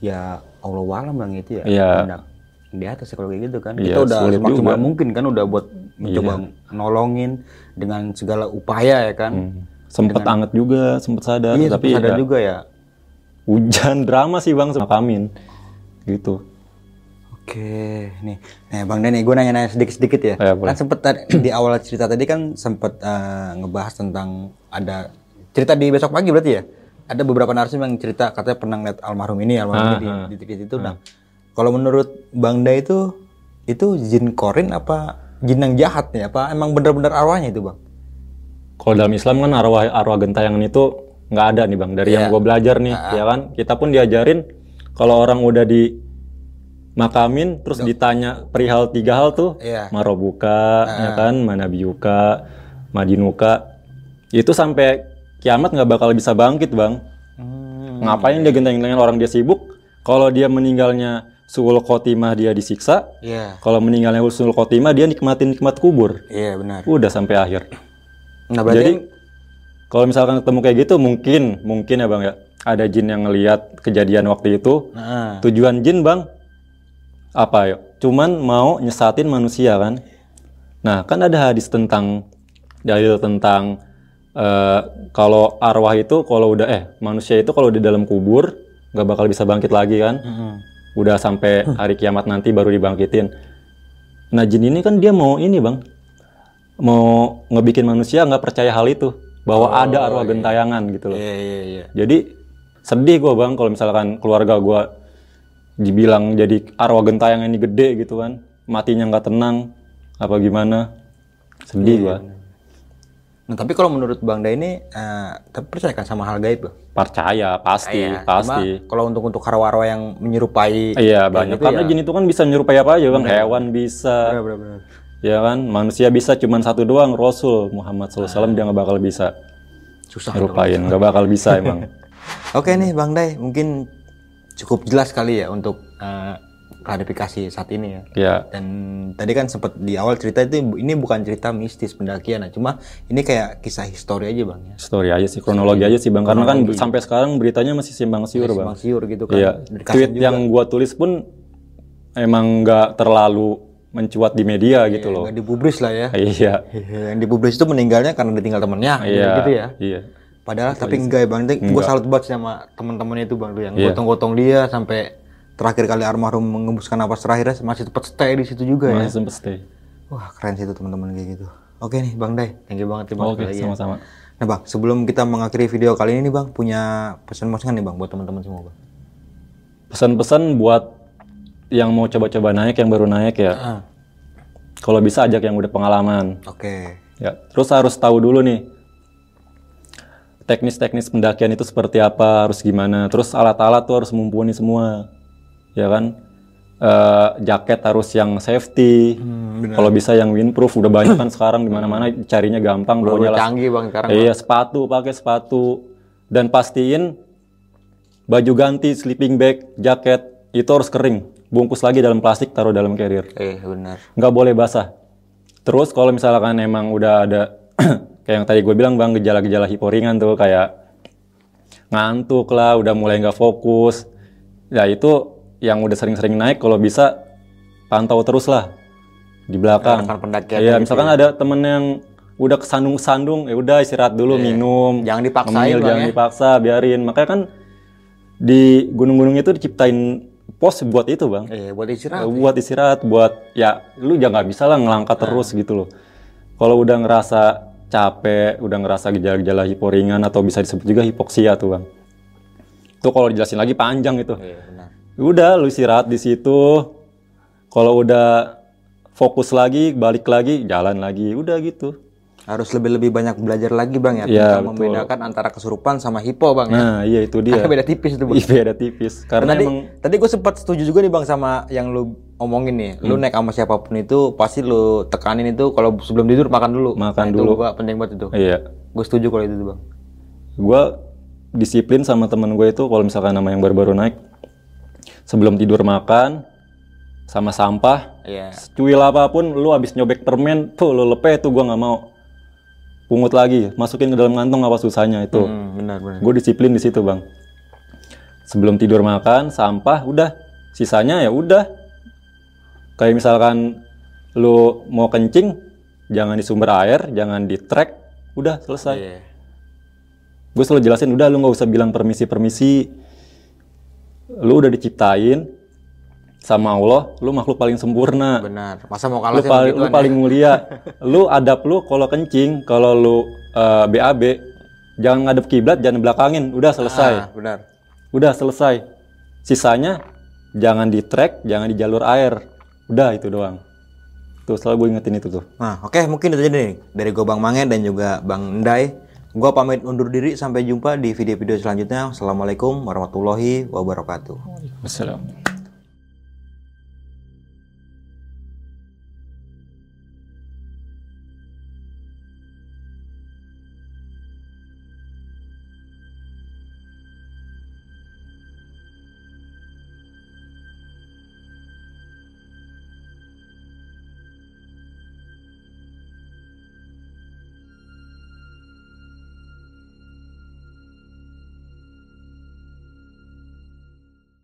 Speaker 4: ya Allah walam bang itu ya.
Speaker 3: Iya.
Speaker 4: Tindak di atas ya kalau kayak gitu kan.
Speaker 3: Iya,
Speaker 4: Kita udah
Speaker 3: sulit
Speaker 4: semaksimal
Speaker 3: juga. Iya.
Speaker 4: mungkin kan udah buat mencoba nolongin dengan segala upaya ya kan.
Speaker 3: Hmm. Sempet anget juga, sempet sadar,
Speaker 4: Iya,
Speaker 3: tapi
Speaker 4: sadar
Speaker 3: ya,
Speaker 4: juga ya.
Speaker 3: hujan [laughs] drama sih bang sama kamin, gitu.
Speaker 4: Oke, nih, nah Bang Dani, gue nanya-nanya sedikit-sedikit ya.
Speaker 3: Ya, boleh.
Speaker 4: kan sempet di awal cerita tadi kan sempet eh, ngebahas tentang ada cerita di besok pagi berarti ya. Ada beberapa narasumber yang cerita katanya pernah ngeliat almarhum ini, almarhum ini
Speaker 3: Ah,
Speaker 4: di, di titik itu. Nah, kalau menurut Bang Dai itu itu jin korin apa jin yang jahat nih? Apa emang bener-bener arwahnya itu Bang?
Speaker 3: Kalau dalam Islam kan arwah arwah gentayangan itu nggak ada nih bang. Dari yang gue belajar nih, ya kan. Kita pun diajarin kalau orang udah di makamin terus ditanya perihal tiga hal tuh,
Speaker 4: Iya.
Speaker 3: marobuka, ya kan, manabiuka, madinuka, itu sampai kiamat nggak bakal bisa bangkit bang. Ngapain dia genteng-gentengin orang dia sibuk? Kalau dia meninggalnya suul khotimah dia disiksa,
Speaker 4: Iya.
Speaker 3: kalau meninggalnya suul khotimah dia nikmatin nikmat kubur.
Speaker 4: Iya benar.
Speaker 3: Udah sampai akhir.
Speaker 4: Nah berarti
Speaker 3: Jadi kalau misalkan ketemu kayak gitu mungkin mungkin ya bang ya ada jin yang ngelihat kejadian waktu itu
Speaker 4: nah,
Speaker 3: tujuan jin bang apa ya cuman mau nyesatin manusia kan nah kan ada hadis tentang dalil tentang eh, kalau arwah itu kalau udah eh manusia itu kalau di dalam kubur nggak bakal bisa bangkit lagi kan
Speaker 4: mm,
Speaker 3: udah sampai hari kiamat nanti baru dibangkitin. Nah jin ini kan dia mau ini bang, mau ngebikin manusia nggak percaya hal itu bahwa ada arwah gentayangan gitu loh.
Speaker 4: iya iya iya.
Speaker 3: Jadi sedih gue bang kalau misalkan keluarga gue dibilang jadi arwah gentayangan ini gede gitu kan, matinya nggak tenang apa gimana, sedih gua.
Speaker 4: Nah tapi kalau menurut Bang Dai ini, eh, tapi percaya kan sama hal gaib Bang?
Speaker 3: Percaya pasti
Speaker 4: Iya,
Speaker 3: pasti.
Speaker 4: Cuma kalau untuk untuk arwah-arwah yang menyerupai
Speaker 3: Iya banyak
Speaker 4: gitu
Speaker 3: karena
Speaker 4: ya.
Speaker 3: jin itu kan bisa menyerupai apa aja bang, hewan bisa,
Speaker 4: Benar, benar, benar.
Speaker 3: ya kan manusia bisa cuman satu doang Rasul Muhammad SAW dia nggak bakal bisa
Speaker 4: Susah.
Speaker 3: nyerupain nggak bakal bisa emang [laughs]
Speaker 4: Oke nih Bang Dai, mungkin cukup jelas kali ya untuk eh, klarifikasi saat ini ya.
Speaker 3: ya
Speaker 4: Dan tadi kan sempat di awal cerita itu ini bukan cerita mistis pendakian, nah, cuma ini kayak kisah histori aja Bang ya.
Speaker 3: story aja sih kronologi aja sih bang karena kan sampai sekarang beritanya masih simpang siur bang
Speaker 4: Bang Siur gitu kan.
Speaker 3: Iya
Speaker 4: Dikasih
Speaker 3: tweet
Speaker 4: juga.
Speaker 3: yang gua tulis pun emang nggak terlalu mencuat di media gitu loh
Speaker 4: nggak dibubris lah ya.
Speaker 3: iya [laughs]
Speaker 4: yang dibubris itu meninggalnya karena ditinggal temennya
Speaker 3: iya
Speaker 4: gitu ya.
Speaker 3: iya
Speaker 4: Padahal tapi enggak ya bang, gue salut banget sama teman-temannya itu bang tuh yang
Speaker 3: Iya.
Speaker 4: gotong-gotong dia sampai terakhir kali almarhum mengembuskan napas terakhirnya masih tempat stay di situ juga ya.
Speaker 3: masih sempet stay
Speaker 4: Wah keren sih itu teman-teman kayak gitu. Oke nih bang Dai, thank you banget terima
Speaker 3: oke
Speaker 4: lagi ya.
Speaker 3: sama-sama
Speaker 4: Nah bang, sebelum kita mengakhiri video kali ini nih bang, punya pesan-pesan nih bang buat teman-teman semua bang.
Speaker 3: pesan-pesan buat yang mau coba-coba naik yang baru naik ya
Speaker 4: Ah,
Speaker 3: kalau bisa ajak yang udah pengalaman
Speaker 4: Oke.
Speaker 3: Ya, terus harus tahu dulu nih teknis-teknis pendakian itu seperti apa, harus gimana. Terus alat-alat tuh harus mumpuni semua, ya kan? eh, jaket harus yang safety. Kalau bisa yang windproof udah banyak kan sekarang di mana-mana carinya gampang pokoknya lah.
Speaker 4: canggih bang sekarang.
Speaker 3: Iya, sepatu pakai sepatu dan pastiin baju ganti, sleeping bag, jaket itu harus kering. Bungkus lagi dalam plastik, taruh dalam carrier.
Speaker 4: Eh benar.
Speaker 3: Nggak boleh basah. Terus kalau misalkan emang udah ada [clears throat] kayak yang tadi gue bilang bang gejala-gejala hiporingan tuh kayak ngantuk lah, udah mulai nggak fokus. Ya itu yang udah sering-sering naik kalau bisa pantau terus lah di belakang.
Speaker 4: Pendakian
Speaker 3: Iya,
Speaker 4: gitu
Speaker 3: misalkan ada temen yang udah kesandung-sandung, ya udah istirahat dulu minum.
Speaker 4: Jangan dipaksain,
Speaker 3: ngemil,
Speaker 4: Bang,
Speaker 3: jangan
Speaker 4: ya.
Speaker 3: dipaksa, biarin. Makanya kan di gunung-gunung itu diciptain pos buat itu, Bang.
Speaker 4: Eh buat istirahat.
Speaker 3: buat istirahat, buat ya lu jangan bisa lah ngelangkah
Speaker 4: Nah.
Speaker 3: terus gitu loh. Kalau udah ngerasa capek, udah ngerasa gejala-gejala hiporingan atau bisa disebut juga hipoksia tuh, Bang. Itu kalau dijelasin lagi panjang itu.
Speaker 4: Iya.
Speaker 3: Udah lu istirahat di situ. Kalau udah fokus lagi, balik lagi, jalan lagi, udah gitu.
Speaker 4: Harus lebih-lebih banyak belajar lagi bang ya. Tentang
Speaker 3: betul.
Speaker 4: membedakan antara kesurupan sama hipo bang ya.
Speaker 3: Nah, iya itu dia.
Speaker 4: Karena [laughs] beda tipis itu bang.
Speaker 3: Iya, beda tipis. Karena
Speaker 4: tadi,
Speaker 3: emang
Speaker 4: tadi gue sempat setuju juga nih bang sama yang lu omongin nih. Lu
Speaker 3: Hmm.
Speaker 4: naik sama siapa pun itu pasti lu tekanin itu kalau sebelum tidur makan dulu.
Speaker 3: Makan
Speaker 4: Nah,
Speaker 3: dulu.
Speaker 4: Itu gua penting banget itu.
Speaker 3: iya.
Speaker 4: Gue setuju kalau itu tuh bang.
Speaker 3: gue disiplin sama temen gue itu kalau misalkan nama yang baru-baru naik sebelum tidur makan sama sampah
Speaker 4: Iya.
Speaker 3: cuil apa pun lu habis nyobek permen tuh lu lepe tuh gue nggak mau. Pungut lagi masukin ke dalam kantong apa susahnya itu.
Speaker 4: Hmm, benar benar.
Speaker 3: gue disiplin di situ bang. Sebelum tidur makan sampah udah. Sisanya ya udah. Kayak misalkan lu mau kencing jangan di sumber air jangan di trek udah selesai.
Speaker 4: Iya.
Speaker 3: gue selalu jelasin udah lu nggak usah bilang permisi permisi lu udah diciptain sama Allah lu makhluk paling sempurna.
Speaker 4: Benar. Masa mau kalah
Speaker 3: lu
Speaker 4: sama
Speaker 3: paling lu
Speaker 4: gituan
Speaker 3: paling
Speaker 4: ya?
Speaker 3: mulia. [laughs] Lu adab lu kalau kencing kalau lu eh, BAB jangan ngadep kiblat jangan belakangin udah selesai.
Speaker 4: Ah, benar.
Speaker 3: udah selesai. Sisanya jangan di trek jangan di jalur air. Udah itu doang. Tuh selalu gue ingetin itu tuh.
Speaker 4: Nah, oke mungkin itu aja nih. Dari gue Bang Mange dan juga Bang Endai. Gua pamit undur diri sampai jumpa di video-video selanjutnya. Assalamualaikum warahmatullahi wabarakatuh.
Speaker 3: Wassalamu